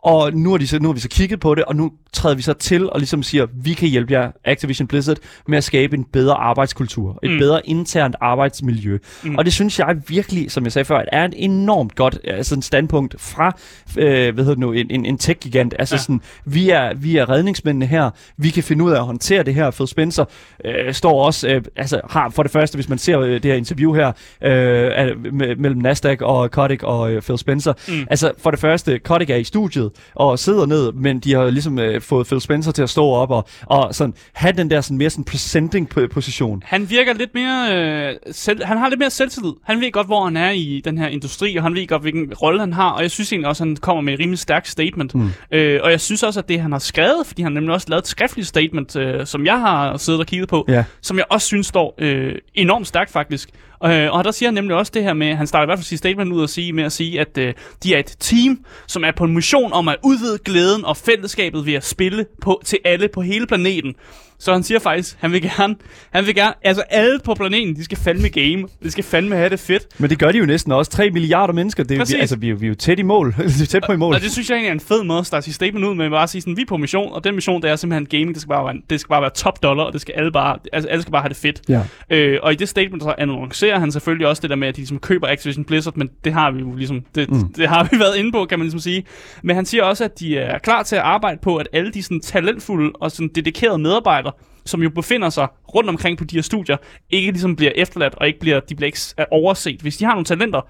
og nu har, de så, nu har vi så kigget på det, og nu træder vi så til og ligesom siger, vi kan hjælpe jer, Activision Blizzard, med at skabe en bedre arbejdskultur, et mm. bedre internt arbejdsmiljø. Mm. Og det synes jeg virkelig, som jeg sagde før, er et enormt godt altså en standpunkt fra øh, hvad hedder det nu, en, en, en tech-gigant. Altså ja. sådan, vi er, vi er redningsmændene her, vi kan finde ud af at håndtere det her. Phil Spencer øh, står også, øh, altså har for det første, hvis man ser øh, det her interview her, øh, mellem Nasdaq og Kotick og øh, Phil Spencer. Mm. Altså for det første, Kotick er i studiet og sidder ned, men de har ligesom øh, fået Phil Spencer til at stå op og, og sådan, have den der sådan, mere sådan presenting p- position. Han virker lidt mere... Øh, selv, han har lidt mere selvtillid. Han ved godt, hvor han er i den her industri, og han ved godt, hvilken rolle han har. Og jeg synes egentlig også, at han kommer med et rimelig stærkt statement. Mm. Øh, og jeg synes også, at det, han har skrevet, fordi han nemlig også lavet et skriftligt statement, øh, som jeg har siddet og kigget på, Ja. som jeg også synes står øh, enormt stærkt faktisk. Øh, og der siger han nemlig også det her med, han starter i hvert fald sit statement ud at sige, med at sige, at øh, de er et team, som er på en mission om at udvide glæden og fællesskabet ved at spille på, til alle på hele planeten. Så han siger faktisk, han vil gerne, han vil gerne, altså alle på planeten, de skal fandme game. De skal fandme have det fedt. Men det gør de jo næsten også. 3 milliarder mennesker. Det, er- vi, altså, vi, er vi er jo tæt i mål. vi er tæt på i mål. Og det synes jeg egentlig er en fed måde at starte sit statement ud med, bare at sige sådan, vi er på mission, og den mission, det er simpelthen gaming, det skal bare være, det skal bare være top dollar, og det skal alle bare, altså alle skal bare have det fedt. Ja. Øh, og i det statement så annoncerer han selvfølgelig også det der med, at de ligesom køber Activision Blizzard, men det har vi jo ligesom, det, mm. det har vi været inde på, kan man ligesom sige. Men han siger også, at de er klar til at arbejde på, at alle de sådan talentfulde og sådan dedikerede medarbejdere, som jo befinder sig rundt omkring på de her studier, ikke ligesom bliver efterladt, og ikke bliver, de bliver ikke overset. Hvis de har nogle talenter,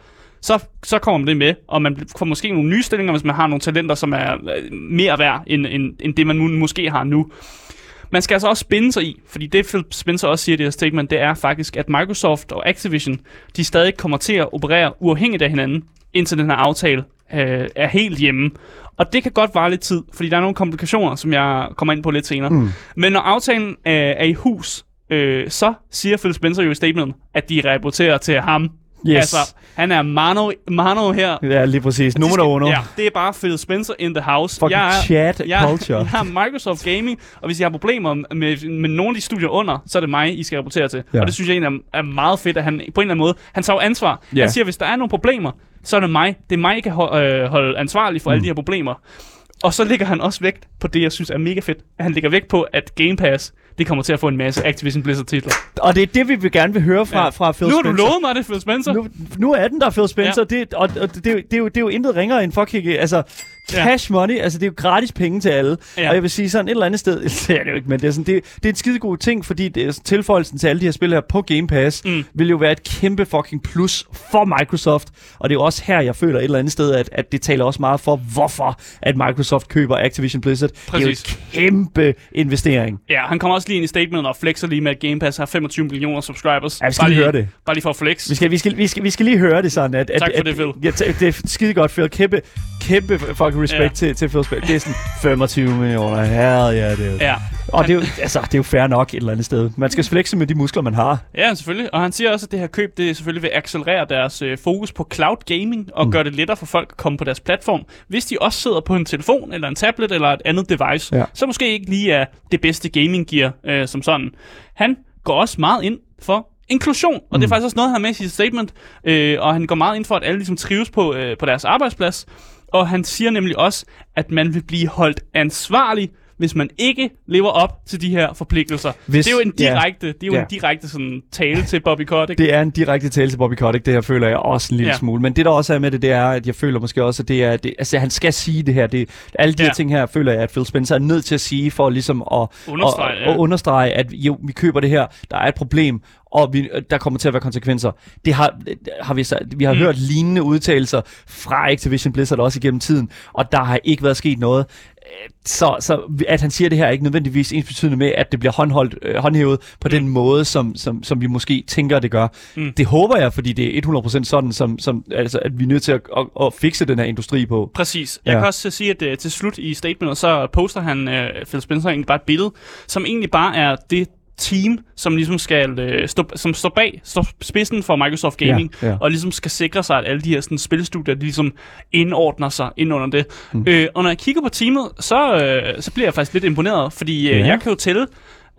så, så kommer man det med, og man får måske nogle nye stillinger, hvis man har nogle talenter, som er øh, mere værd, end, end, end det man måske har nu. Man skal altså også spænde sig i, fordi det Phil Spencer også siger i det her statement, det er faktisk, at Microsoft og Activision, de stadig kommer til at operere uafhængigt af hinanden, indtil den her aftale øh, er helt hjemme. Og det kan godt vare lidt tid, fordi der er nogle komplikationer, som jeg kommer ind på lidt senere. Mm. Men når aftalen er, er i hus, øh, så siger Phil Spencer jo i statementet, at de rapporterer til ham. Yes. Altså, han er Mano, Mano her. Ja, lige præcis. Nummer under. Ja, det er bare Phil Spencer in the house. Fucking chat jeg, culture. Jeg har Microsoft Gaming, og hvis I har problemer med, med nogle af de studier under, så er det mig, I skal rapportere til. Ja. Og det synes jeg egentlig er, er meget fedt, at han på en eller anden måde, han tager jo ansvar. Ja. Han siger, hvis der er nogle problemer, så er det mig. Det er mig, I kan ho- øh, holde ansvarlig for mm. alle de her problemer. Og så ligger han også vægt på det, jeg synes er mega fedt. Han ligger vægt på, at Game Pass, det kommer til at få en masse Activision Blizzard titler. Og det er det, vi vil gerne vil høre fra, ja. fra Phil Nu har du Spencer. lovet mig det, Phil Spencer. Nu, nu er den der, Phil Spencer. Ja. Ja. Det, og, og det, er jo- det, er jo, det er jo intet ringere end fucking... Altså, cash money, altså det er jo gratis penge til alle. Ja. Ja. Og jeg vil sige sådan et eller andet sted, det er det jo ikke, men det er, sådan, det, det er en skidegod ting, fordi det er tilføjelsen til alle de her spil her på Game Pass, Mm. vil jo være et kæmpe fucking plus for Microsoft. Og det er jo også her, jeg føler et eller andet sted, at, at det taler også meget for, hvorfor at Microsoft køber Activision Blizzard. Det er jo Præcis. en kæmpe investering. Ja, han kommer også også lige ind i statementet og flexer lige med, at Game Pass har 25 millioner subscribers. Ja, vi skal bare lige høre det. Bare lige for at flex. Vi skal, vi, skal, vi, skal, vi skal lige høre det sådan, at... Tak at, for det, Phil. Ja, t- det er skide godt, Phil. Kæmpe, kæmpe fucking respekt Ja. til, til Phil Spencer. Det er sådan 25 millioner. Herre, ja, det er jo... Ja. Og det er, jo, altså, det er jo fair nok et eller andet sted. Man skal flexe med de muskler, man har. Ja, selvfølgelig. Og han siger også, at det her køb det selvfølgelig vil accelerere deres øh, fokus på cloud gaming og mm. gøre det lettere for folk at komme på deres platform. Hvis de også sidder på en telefon eller en tablet eller et andet device, Ja. så måske ikke lige er det bedste gaming gear øh, som sådan. Han går også meget ind for inklusion, og mm. det er faktisk også noget, han har med i sit statement, øh, og han går meget ind for, at alle ligesom trives på, øh, på deres arbejdsplads, og han siger nemlig også, at man vil blive holdt ansvarlig, hvis man ikke lever op til de her forpligtelser. Hvis- det er jo en ja. direkte, det er jo Ja. en direkte sådan, tale til Bobby Kotick. Det er en direkte tale til Bobby Kotick, det her føler jeg også en lille Ja. ja. smule. Men det der også er med det, det er, at jeg føler måske også, at det er, det, altså han skal sige det her. Det, alle de Ja. her ting her, føler jeg, at Phil Spencer er nødt til at sige, for ligesom at Understrege, at, ja. at understrege, at jo, vi køber det her, der er et problem, og vi, der kommer til at være konsekvenser. Det har, har vi, så, vi har mm. hørt lignende udtalelser fra Activision Blizzard også igennem tiden, og der har ikke været sket noget. Øh, Så, så at han siger det her er ikke nødvendigvis ens betydende med, at det bliver håndholdt, øh, håndhævet på mm. den måde, som, som, som vi måske tænker, det gør. Mm. Det håber jeg, fordi det er 100% sådan, som, som, altså, at vi er nødt til at, at, at fikse den her industri på. Præcis. Jeg Ja. kan også sige, at uh, til slut i statementet, så poster han, uh, Phil Spencer, egentlig bare et billede, som egentlig bare er det team, som ligesom skal uh, stå, som står bag, står spidsen for Microsoft Gaming, Ja, ja. og ligesom skal sikre sig, at alle de her sådan, spilstudier, de ligesom indordner sig ind under det. Mm. Øh, og når jeg kigger på teamet, så, øh, så bliver jeg faktisk lidt imponeret, fordi øh, Ja. jeg kan jo tælle,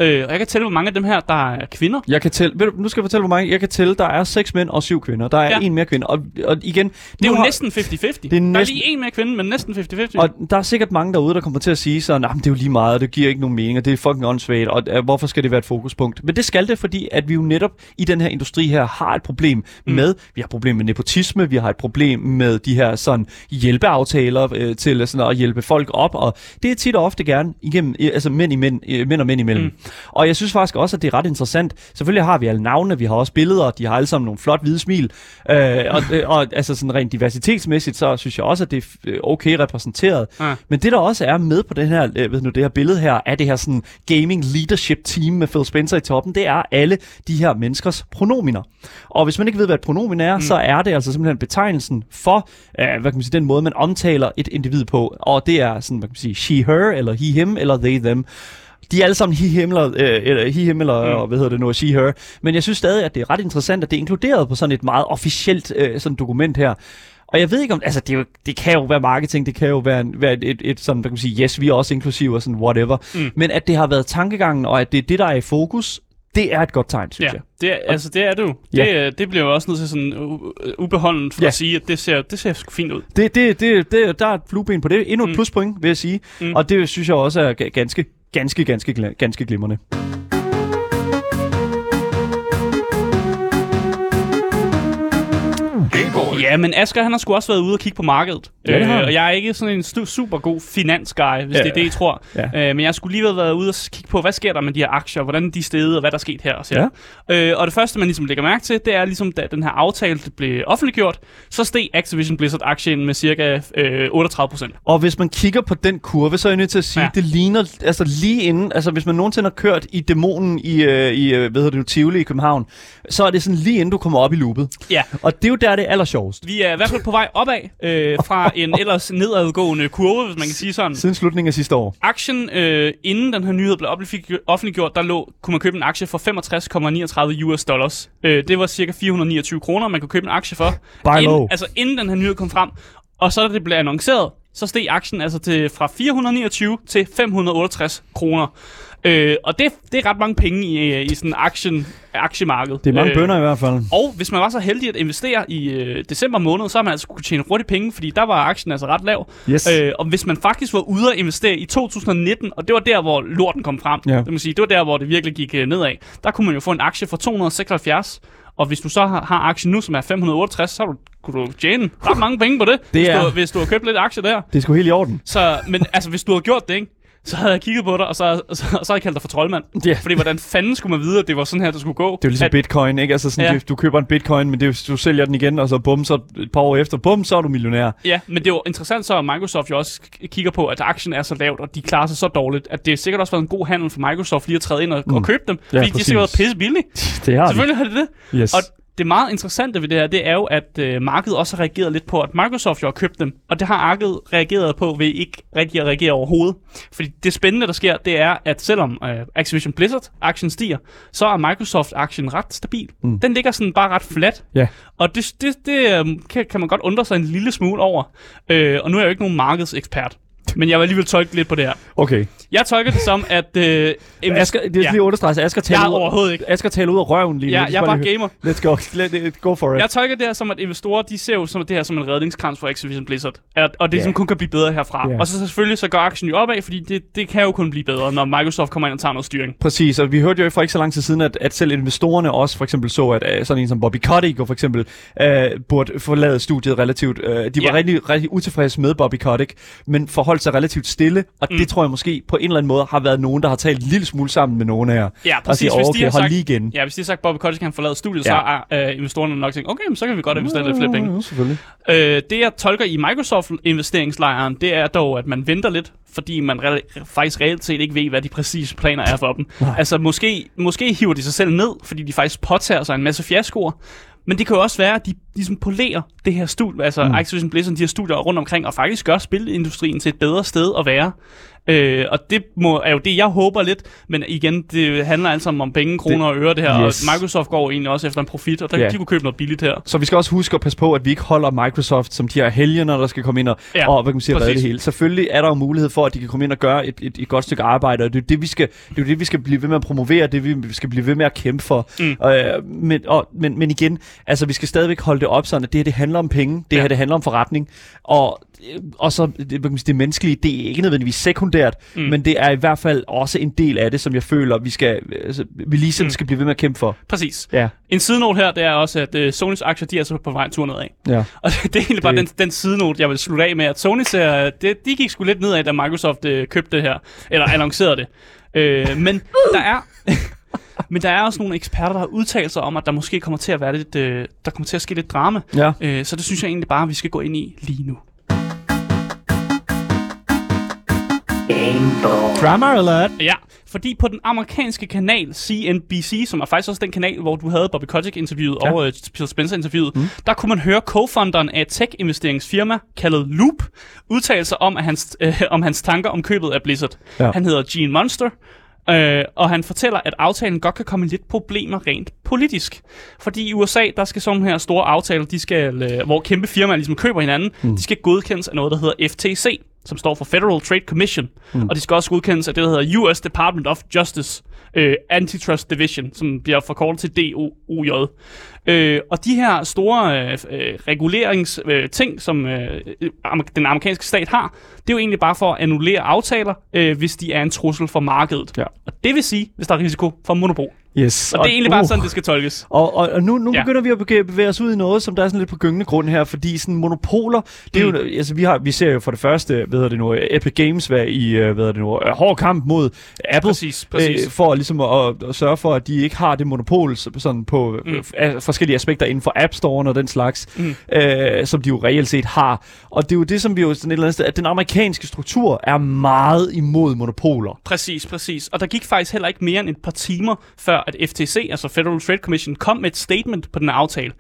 øh, og jeg kan tælle, hvor mange af dem her, der er kvinder. Jeg kan tælle, ved du, nu skal jeg fortælle, hvor mange. Jeg kan tælle, der er seks mænd og syv kvinder. Der er Ja. en mere kvinde. Og, og igen, Det er jo har- næsten 50-50. Det er Der er næsten- lige en mere kvinde, men næsten 50-50. Og der er sikkert mange derude, der kommer til at sige sådan, at det er jo lige meget, og det giver ikke nogen mening, og det er fucking åndssvagt, og uh, hvorfor skal det være et fokuspunkt? Men det skal det, fordi at vi jo netop i den her industri her har et problem mm. med, vi har et problem med nepotisme, vi har et problem med de her sådan hjælpeaftaler øh, til sådan at hjælpe folk op, og det er tit og ofte gerne igennem, øh, altså mænd, i mænd, øh, mænd og mænd imellem. Mm. Og jeg synes faktisk også, at det er ret interessant. Selvfølgelig har vi alle navnene, vi har også billeder, de har alle sammen nogle flot hvide smil, øh, og, øh, og altså sådan rent diversitetsmæssigt, så synes jeg også, at det er øh, okay repræsenteret. Ja. Men det der også er med på den her, øh, ved nu, det her billede her, er det her sådan gaming leadership team med Phil Spencer i toppen, det er alle de her menneskers pronominer. Og hvis man ikke ved, hvad et pronomen er, mm. så er det altså simpelthen betegnelsen for, øh, hvad kan man sige, den måde, man omtaler et individ på. Og det er sådan, hvad kan man sige, she, her, eller he, him, eller they, them. De er alle sammen he, him, eller, øh, eller, he, him, eller mm. hvad hedder det nu, she, her. Men jeg synes stadig, at det er ret interessant, at det er inkluderet på sådan et meget officielt øh, sådan dokument her. Og jeg ved ikke om, altså det, jo, det kan jo være marketing, det kan jo være, en, være et, et, et sådan, hvad kan sige, yes, vi er også inklusive og sådan whatever. Mm. Men at det har været tankegangen, og at det er det, der er i fokus, det er et godt tegn, synes Ja, jeg. det er, altså det er det jo. Ja. Det, øh, det bliver jo også nødt til sådan u- ubeholdent for Ja. at sige, at det ser, det ser sgu fint ud. Det, det, det, det, der er et flueben på det. Endnu et Mm. pluspoint, vil jeg sige. Mm. Og det synes jeg også er ga- ganske, ganske, ganske, ganske glimrende. Ja, men Asger han har sgu også været ude og kigge på markedet. Øh, Ja, det har han. og jeg er ikke sådan en stu- super god finansguy, hvis Ja. det er det, I tror. Ja. Øh, men jeg skulle lige have været ude og kigge på, hvad sker der med de her aktier, hvordan de er steget, og hvad der er sket her og så. Øh, og det første, man ligesom lægger mærke til, det er ligesom, da den her aftale blev offentliggjort, så steg Activision Blizzard-aktien med cirka øh, 38 procent. Og hvis man kigger på den kurve, så er jeg nødt til at sige, Ja. ja. det ligner, altså lige inden, altså hvis man nogensinde har kørt i dæmonen i, øh, i øh, hvad hedder det nu, Tivoli i København, så er det sådan lige inden du kommer op i loopet. Ja. Og det er jo der, det er allersjovest. Vi er i hvert fald på vej opad øh, fra en ellers nedadgående kurve, hvis man kan sige sådan. Siden slutningen af sidste år. Aktien, øh, inden den her nyhed blev offentliggjort- der lå, kunne man købe en aktie for 65,39 US dollars. Øh, det var cirka 429 kroner, man kunne købe en aktie for. Buy low. Inden, altså inden den her nyhed kom frem. Og så da det blev annonceret, så steg aktien altså til, fra 429 til 568 kroner. Øh, og det, det er ret mange penge i, øh, i sådan aktien, aktiemarkedet. Det er mange Øh, bønder i hvert fald. og hvis man var så heldig at investere i øh, december måned, så har man altså kunne tjene hurtigt penge, fordi der var aktien altså ret lav. Yes. Øh, og hvis man faktisk var ude at investere i 2019, og det var der, hvor lorten kom frem, Ja. det, må sige, det var der, hvor det virkelig gik øh, nedad, der kunne man jo få en aktie for 276, og hvis du så har, har aktien nu, som er 568, så har du, kunne du tjene ret mange penge på det, Det hvis, er- du, hvis du har købt lidt aktier der. Det er sgu helt i orden. Så, men altså, hvis du har gjort det, ikke? Så havde jeg kigget på dig, og så, så, så havde jeg kaldt dig for troldmand. Ja. Fordi hvordan fanden skulle man vide, at det var sådan her, det skulle gå? Det er jo ligesom at, bitcoin, ikke? Altså sådan, Ja. du, køber en bitcoin, men det er, du sælger den igen, og så bum, så et par år efter, bum, så er du millionær. Ja, men det er jo interessant så, at Microsoft jo også kigger på, at aktien er så lavt, og de klarer sig så dårligt, at det er sikkert også været en god handel for Microsoft lige at træde ind og, mm. og købe dem. Ja, fordi de har præcis. sikkert pisse billige. Det har Selvfølgelig har det det. de. Yes. Og det meget interessante ved det her, det er jo, at øh, markedet også har reageret lidt på, at Microsoft jo har købt dem. Og det har markedet reageret på ved ikke rigtig at reagere overhovedet. Fordi det spændende, der sker, det er, at selvom øh, Activision Blizzard-aktien stiger, så er Microsoft-aktien ret stabil. Mm. Den ligger sådan bare ret flat. Ja. Og det, det, det øh, kan, kan man godt undre sig en lille smule over. Øh, og nu er jeg jo ikke nogen markedsekspert. Men jeg vil alligevel tolke lidt på det her. Okay. Jeg tolker det som, at... Øh, Asger, det er ja. lige understreget, Asger taler, Jeg ud, overhovedet ikke. Asger taler ud af røven lige nu. Ja, jeg er bare lige gamer. Let's go. Let, go for it. Jeg tolker det her som, at investorer, de ser jo som det her som en redningskrans for Activision Blizzard. At, og det Ja. som kun kan blive bedre herfra. Ja. Og så selvfølgelig så går aktien jo opad, fordi det, det kan jo kun blive bedre, når Microsoft kommer ind og tager noget styring. Præcis, og vi hørte jo for ikke så lang tid siden, at, at selv investorerne også for eksempel så, at uh, sådan en som Bobby Kotick for eksempel uh, burde forlade studiet relativt. Uh, de var Ja. rigtig, rigtig utilfredse med Bobby Kotick, men forholdt sig relativt stille, og mm. det tror jeg måske på en eller anden måde har været nogen, der har talt en lille smule sammen med nogen af jer. Ja, præcis. siger, Hvis "Åh, de har sagt- lige igen. Ja, hvis de har sagt, at Bobby Kotick kan forlade studiet, Ja. så er øh, investorerne nok tænkt, okay, men så kan vi godt investere lidt flere penge. Ja, selvfølgelig. Øh, det jeg tolker i Microsoft-investeringslejren, det er dog, at man venter lidt, fordi man re- faktisk reelt set ikke ved, hvad de præcise planer er for dem. Nej. Altså måske, måske hiver de sig selv ned, fordi de faktisk påtager sig en masse fiaskoer. Men det kan jo også være, at de ligesom polerer det her studie, altså mm. Activision Blizzard, de her studier rundt omkring, og faktisk gør spilindustrien til et bedre sted at være. Øh, og det må, er jo det, jeg håber lidt, men igen, det handler altså om penge, kroner og øre det her, yes. og Microsoft går egentlig også efter en profit, og der, Ja. de kunne købe noget billigt her. Så vi skal også huske at passe på, at vi ikke holder Microsoft som de her helgener, der skal komme ind og, Ja, og hvad kan man sige, redde det hele. Selvfølgelig er der jo mulighed for, at de kan komme ind og gøre et, et, et godt stykke arbejde, og det er jo det, vi skal, det er det, vi skal blive ved med at promovere, det vi skal blive ved med at kæmpe for. Mm. Øh, men, og, men, men igen, altså vi skal stadigvæk holde det op sådan, at det her det handler om penge, det Ja. her det handler om forretning, og, og så det, hvad kan man sige, det menneskelige, det er ikke nødvendigvis sekundært, mm. men det er i hvert fald også en del af det, som jeg føler, vi skal, altså, vi lige selv Mm. skal blive ved med at kæmpe for. Præcis. Ja, En sidenote her, det er også, at uh, Sonys aktier, de er så på vej tur nedad. ja. Og det, det er egentlig bare den, Det- den sidenote, jeg vil slutte af med, at Sony ser, det, de gik sgu lidt nedad, da Microsoft uh, købte det her, eller annoncerede det. Uh, men der er... Men der er også nogle eksperter, der har udtalt sig om, at der måske kommer til at være lidt, øh, der kommer til at ske lidt drama. ja. Øh, så det synes jeg egentlig bare, at vi skal gå ind i lige nu. Drama alert! Ja, fordi på den amerikanske kanal CNBC, som er faktisk også den kanal, hvor du havde Bobby Kotick-interviewet Ja. og øh, Peter Spencer-interviewet, mm. der kunne man høre co-founderen af et tech-investeringsfirma kaldet Loop udtale sig om, at hans, øh, om hans tanker om købet af Blizzard. Ja. Han hedder Gene Monster, øh, og han fortæller, at aftalen godt kan komme i lidt problemer rent politisk. Fordi i USA, der skal sådan her store aftaler, de skal, øh, hvor kæmpe firmaer ligesom køber hinanden, mm. de skal godkendes af noget, der hedder FTC, som står for Federal Trade Commission. Mm. Og de skal også godkendes af det, der hedder US Department of Justice øh, Antitrust Division, som bliver forkortet til DOJ. Øh, og de her store øh, øh, reguleringsting, øh, ting, som øh, den amerikanske stat har, det er jo egentlig bare for at annullere aftaler, øh, hvis de er en trussel for markedet. Ja. Og det vil sige, hvis der er risiko for monopol. Yes. Og, det er egentlig bare sådan, det skal tolkes. Og, og, og nu, nu Ja. begynder vi at bevæge, os ud i noget, som der er sådan lidt på gyngende grund her, fordi sådan monopoler, det er Mm. jo, altså vi, har, vi ser jo for det første, hvad hedder det nu, Epic Games være i, øh, hvad hedder det nu, øh, hård kamp mod Apple, Præcis, præcis. Øh, for ligesom at, at, sørge for, at de ikke har det monopol så- sådan på Mm. mm. øh, forskellige aspekter inden for App Store'en og den slags, Mm. øh, som de jo reelt set har. Og det er jo det, som vi jo sådan et eller andet sted, at den amerikanske struktur er meget imod monopoler. Præcis, præcis. Og der gik faktisk heller ikke mere end et par timer, før at FTC, altså Federal Trade Commission, kom med et statement på den aftale.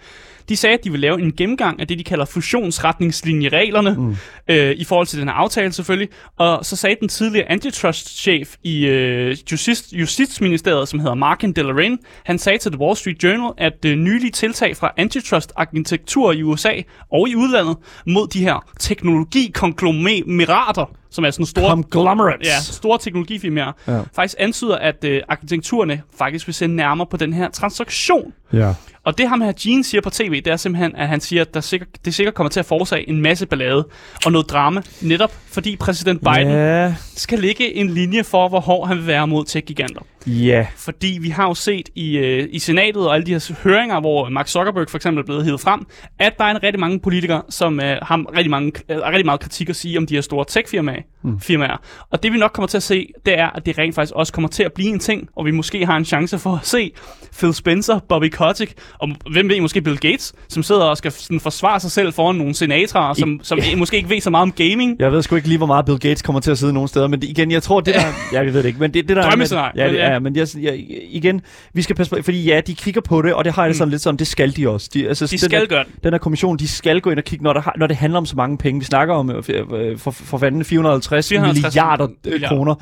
De sagde, at de vil lave en gennemgang af det, de kalder fusionsretningslinjereglerne, mm. øh, i forhold til den her aftale selvfølgelig. Og så sagde den tidligere antitrust-chef i øh, Justice, Justitsministeriet, som hedder Markin Delarin, han sagde til The Wall Street Journal, at øh, nylige tiltag fra antitrust-arkitektur i USA og i udlandet mod de her teknologikonglomerater, som er sådan store Conglomerates. ja, store teknologifirmaer, ja. Faktisk antyder, at øh, arkitekturerne faktisk vil se nærmere på den her transaktion. Ja. Og det ham her Gene siger på tv, det er simpelthen, at han siger, at der sikkert, det sikkert kommer til at forårsage en masse ballade og noget drama, netop fordi præsident Biden Ja, skal ligge en linje for, hvor hård han vil være mod tech-giganter. ja. Fordi vi har jo set i, øh, i senatet og alle de her høringer, hvor Mark Zuckerberg for eksempel er blevet hævet frem, at der er en rigtig mange politikere, som øh, har rigtig, mange, øh, rigtig meget kritik at sige om de her store tech-firmaer. Mm. Firmaer. Og det vi nok kommer til at se, det er, at det rent faktisk også kommer til at blive en ting, og vi måske har en chance for at se Phil Spencer, Bobby Kotick, og hvem ved, måske Bill Gates, som sidder og skal sådan, forsvare sig selv foran nogle senatorer, som, som måske ikke ved så meget om gaming. Jeg ved sgu ikke lige, hvor meget Bill Gates kommer til at sidde nogen steder, men det, igen, jeg tror, det der... ja, vi ved det ikke, men det, det der... Drømmescenarie, Ja, det, ja. ja, men jeg, jeg, igen, vi skal passe på, fordi ja, de kigger på det, og det har jeg det sådan lidt sådan, det skal de også. De, altså, Mm. De den skal der, gøre det. Den her kommission, de skal gå ind og kigge, når, der har, når det handler om så mange penge. Vi snakker om øh, øh, for, for fanden 450, 450 milliarder øh, milliarder kroner.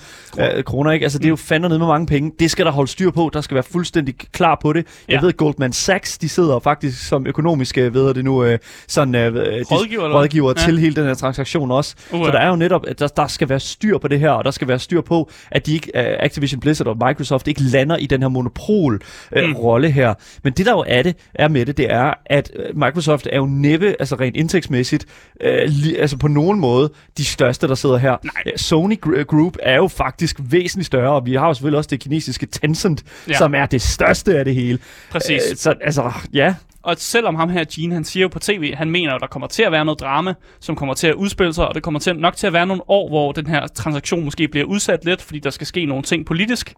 Øh, kroner ikke? Altså, det er jo fandme ned med mange penge. Det skal der holde styr på. Der skal være fuldstændig klar på det. Jeg Ja. ved, Goldman Sachs, de sidder faktisk som økonomiske, ved jeg det nu, øh, sådan, øh, de- Rådgiver, hvad? rådgiver Ja. til hele den her transaktion også. Uh, Så der er jo netop, at der, der skal være styr på det her, og der skal være styr på, at de ikke, uh, Activision Blizzard og Microsoft ikke lander i den her monopol-rolle uh, rolle her. Men det der jo er det, er med det, det er, at øh, Microsoft er jo næppe, altså rent indtægtsmæssigt, uh, li, altså på nogen måde, de største, der sidder her. Nej. Øh, Sony Gr- Group er jo faktisk væsentligt større, og vi har jo selvfølgelig også det kinesiske Tencent, Ja. som er det største af det hele. Præcis. Øh, så altså, ja, og selvom ham her, Gene, han siger jo på tv, han mener at der kommer til at være noget drama, som kommer til at udspille sig, og det kommer til, nok til at være nogle år, hvor den her transaktion måske bliver udsat lidt, fordi der skal ske nogle ting politisk.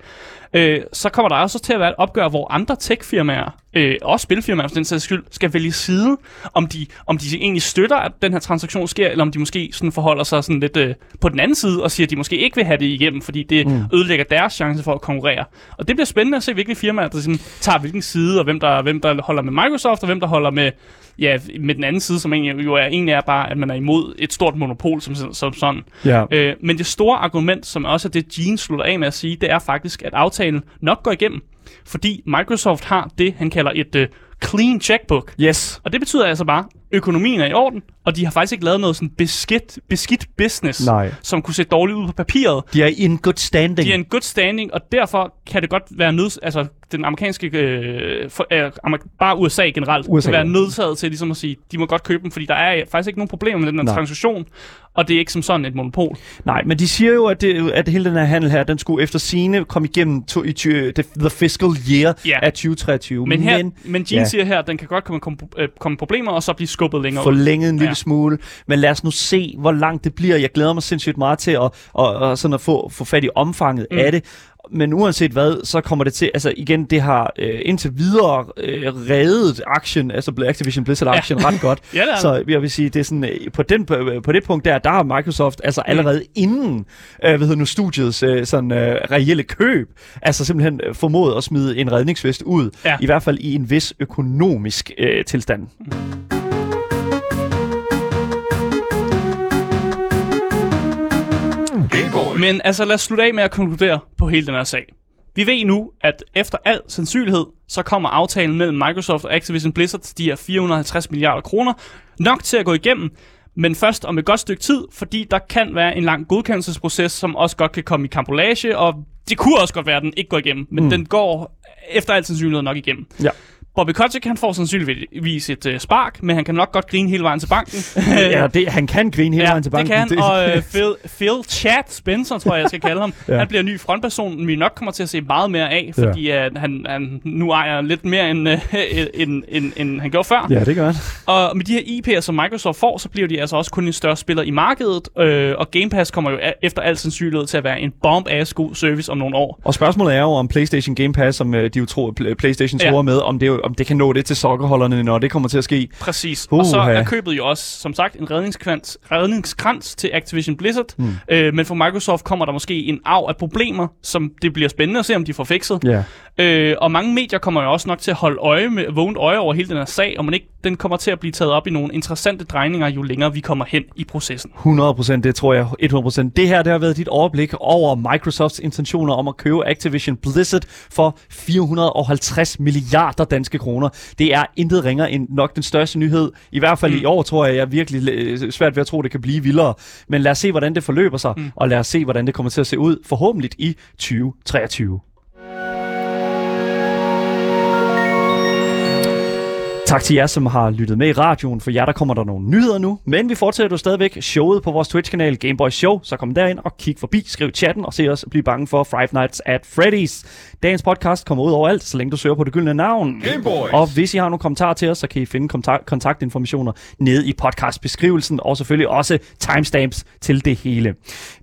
Øh, så kommer der også til at være et opgør, hvor andre tech-firmaer, øh, også spilfirmaer for den sags skyld, skal vælge side, om de, om de egentlig støtter, at den her transaktion sker, eller om de måske sådan forholder sig sådan lidt øh, på den anden side, og siger, at de måske ikke vil have det igennem, fordi det mm. ødelægger deres chance for at konkurrere. Og det bliver spændende at se, hvilke firmaer, der sådan, tager hvilken side, og hvem der, hvem der holder med Microsoft, og hvem der holder med, ja, med den anden side, som egentlig jo er, egentlig er bare, at man er imod et stort monopol som, som sådan. ja. Øh, men det store argument, som også er det, Gene slutter af med at sige, det er faktisk, at aftalen nok går igennem, fordi Microsoft har det, han kalder et uh, clean checkbook. Yes. Og det betyder altså bare, økonomien er i orden, og de har faktisk ikke lavet noget sådan beskidt, beskidt business, Nej. som kunne se dårligt ud på papiret. De er i en good standing. De er en good standing, og derfor kan det godt være nøds... Altså, den amerikanske... Øh, for, øh, bare USA generelt USA, kan være nødsaget til ligesom at sige, de må godt købe dem, fordi der er faktisk ikke nogen problemer med den her Nej. transaktion, og det er ikke som sådan et monopol. Nej, men de siger jo, at, det, at hele den her handel her, den skulle efter sine komme igennem to, i ty, the, the fiscal year Ja. af 2023. Men, her, men, men Gene ja. siger her, at den kan godt komme, komme, øh, komme problemer, og så blive skubbet længere ud. forlænget en lille Ja. smule. Men lad os nu se, hvor langt det bliver. Jeg glæder mig sindssygt meget til at, at, at, sådan at få, få fat i omfanget Mm. mm. af det. Men uanset hvad, så kommer det til, altså igen, det har øh, indtil videre øh, reddet aktien, altså Activision Blizzard-aktien ja. ret godt. Ja, det så jeg vil sige, det er sådan, øh, på, den, på, på det punkt der, der har Microsoft altså Mm. allerede inden, øh, hvad hedder nu, studiets øh, sådan øh, reelle køb, altså simpelthen øh, formået at smide en redningsvest ud, Ja. i hvert fald i en vis økonomisk øh, tilstand. Men altså, lad os slutte af med at konkludere på hele den her sag. Vi ved nu, at efter al sandsynlighed, så kommer aftalen mellem Microsoft og Activision Blizzard til de her 450 milliarder kroner nok til at gå igennem, men først om et godt stykke tid, fordi der kan være en lang godkendelsesproces, som også godt kan komme i kampolage, og det kunne også godt være, at den ikke går igennem, men mm. den går efter al sandsynlighed nok igennem. Ja. Bobby Kotick, han får sandsynligvis et uh, spark, men han kan nok godt grine hele vejen til banken. ja, det, han kan grine hele vejen til banken. det kan han. Og øh, Phil, Phil Chad Spencer, tror jeg, jeg skal kalde ham. ja. Ja. Han bliver ny frontperson, vi nok kommer til at se meget mere af, fordi ja. han, han nu ejer lidt mere, end, øh, end, end, end han gjorde før. Ja, det gør han. Og med de her IP'er, som Microsoft får, så bliver de altså også kun en større spiller i markedet, øh, og Game Pass kommer jo efter al sandsynlighed til at være en bomb-ass god service om nogle år. Og spørgsmålet er jo, om PlayStation Game Pass, som øh, de jo tror, Pl- PlayStation Ja. med, om det, jo- om det kan nå det til sokkerholderne, når det kommer til at ske. Præcis. Og så er købet jo også, som sagt, en redningskrans, redningskrans til Activision Blizzard. Mm. Øh, men for Microsoft kommer der måske en arv af problemer, som det bliver spændende at se, om de får fikset. Ja. Øh, og mange medier kommer jo også nok til at holde øje med, vågent øje over hele den her sag, og man ikke, den kommer til at blive taget op i nogle interessante drejninger, jo længere vi kommer hen i processen. 100%, det tror jeg 100%. Det her, det har været dit overblik over Microsofts intentioner om at købe Activision Blizzard for 450 milliarder danske kroner. Det er intet ringer end nok den største nyhed. I hvert fald mm. i år, tror jeg, jeg er virkelig øh, svært ved at tro, det kan blive vildere. Men lad os se, hvordan det forløber sig, mm. og lad os se, hvordan det kommer til at se ud, forhåbentlig i 2023. Tak til jer, som har lyttet med i radioen. For jer, der kommer der nogle nyheder nu. Men vi fortsætter jo stadigvæk showet på vores Twitch-kanal Gameboy Show. Så kom derind og kig forbi, skriv chatten og se os blive bange for Five Nights at Freddy's. Dagens podcast kommer ud overalt, så længe du søger på det gyldne navn. Gameboys! Og hvis I har nogle kommentarer til os, så kan I finde kontakt- kontaktinformationer nede i podcastbeskrivelsen. Og selvfølgelig også timestamps til det hele.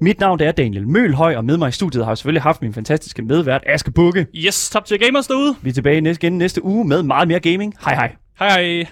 Mit navn er Daniel Mølhøj, og med mig i studiet har jeg selvfølgelig haft min fantastiske medvært Aske Bukke. Yes, top til gamers derude. Vi er tilbage næste, igen næste uge med meget mere gaming. Hej hej. Hej hej.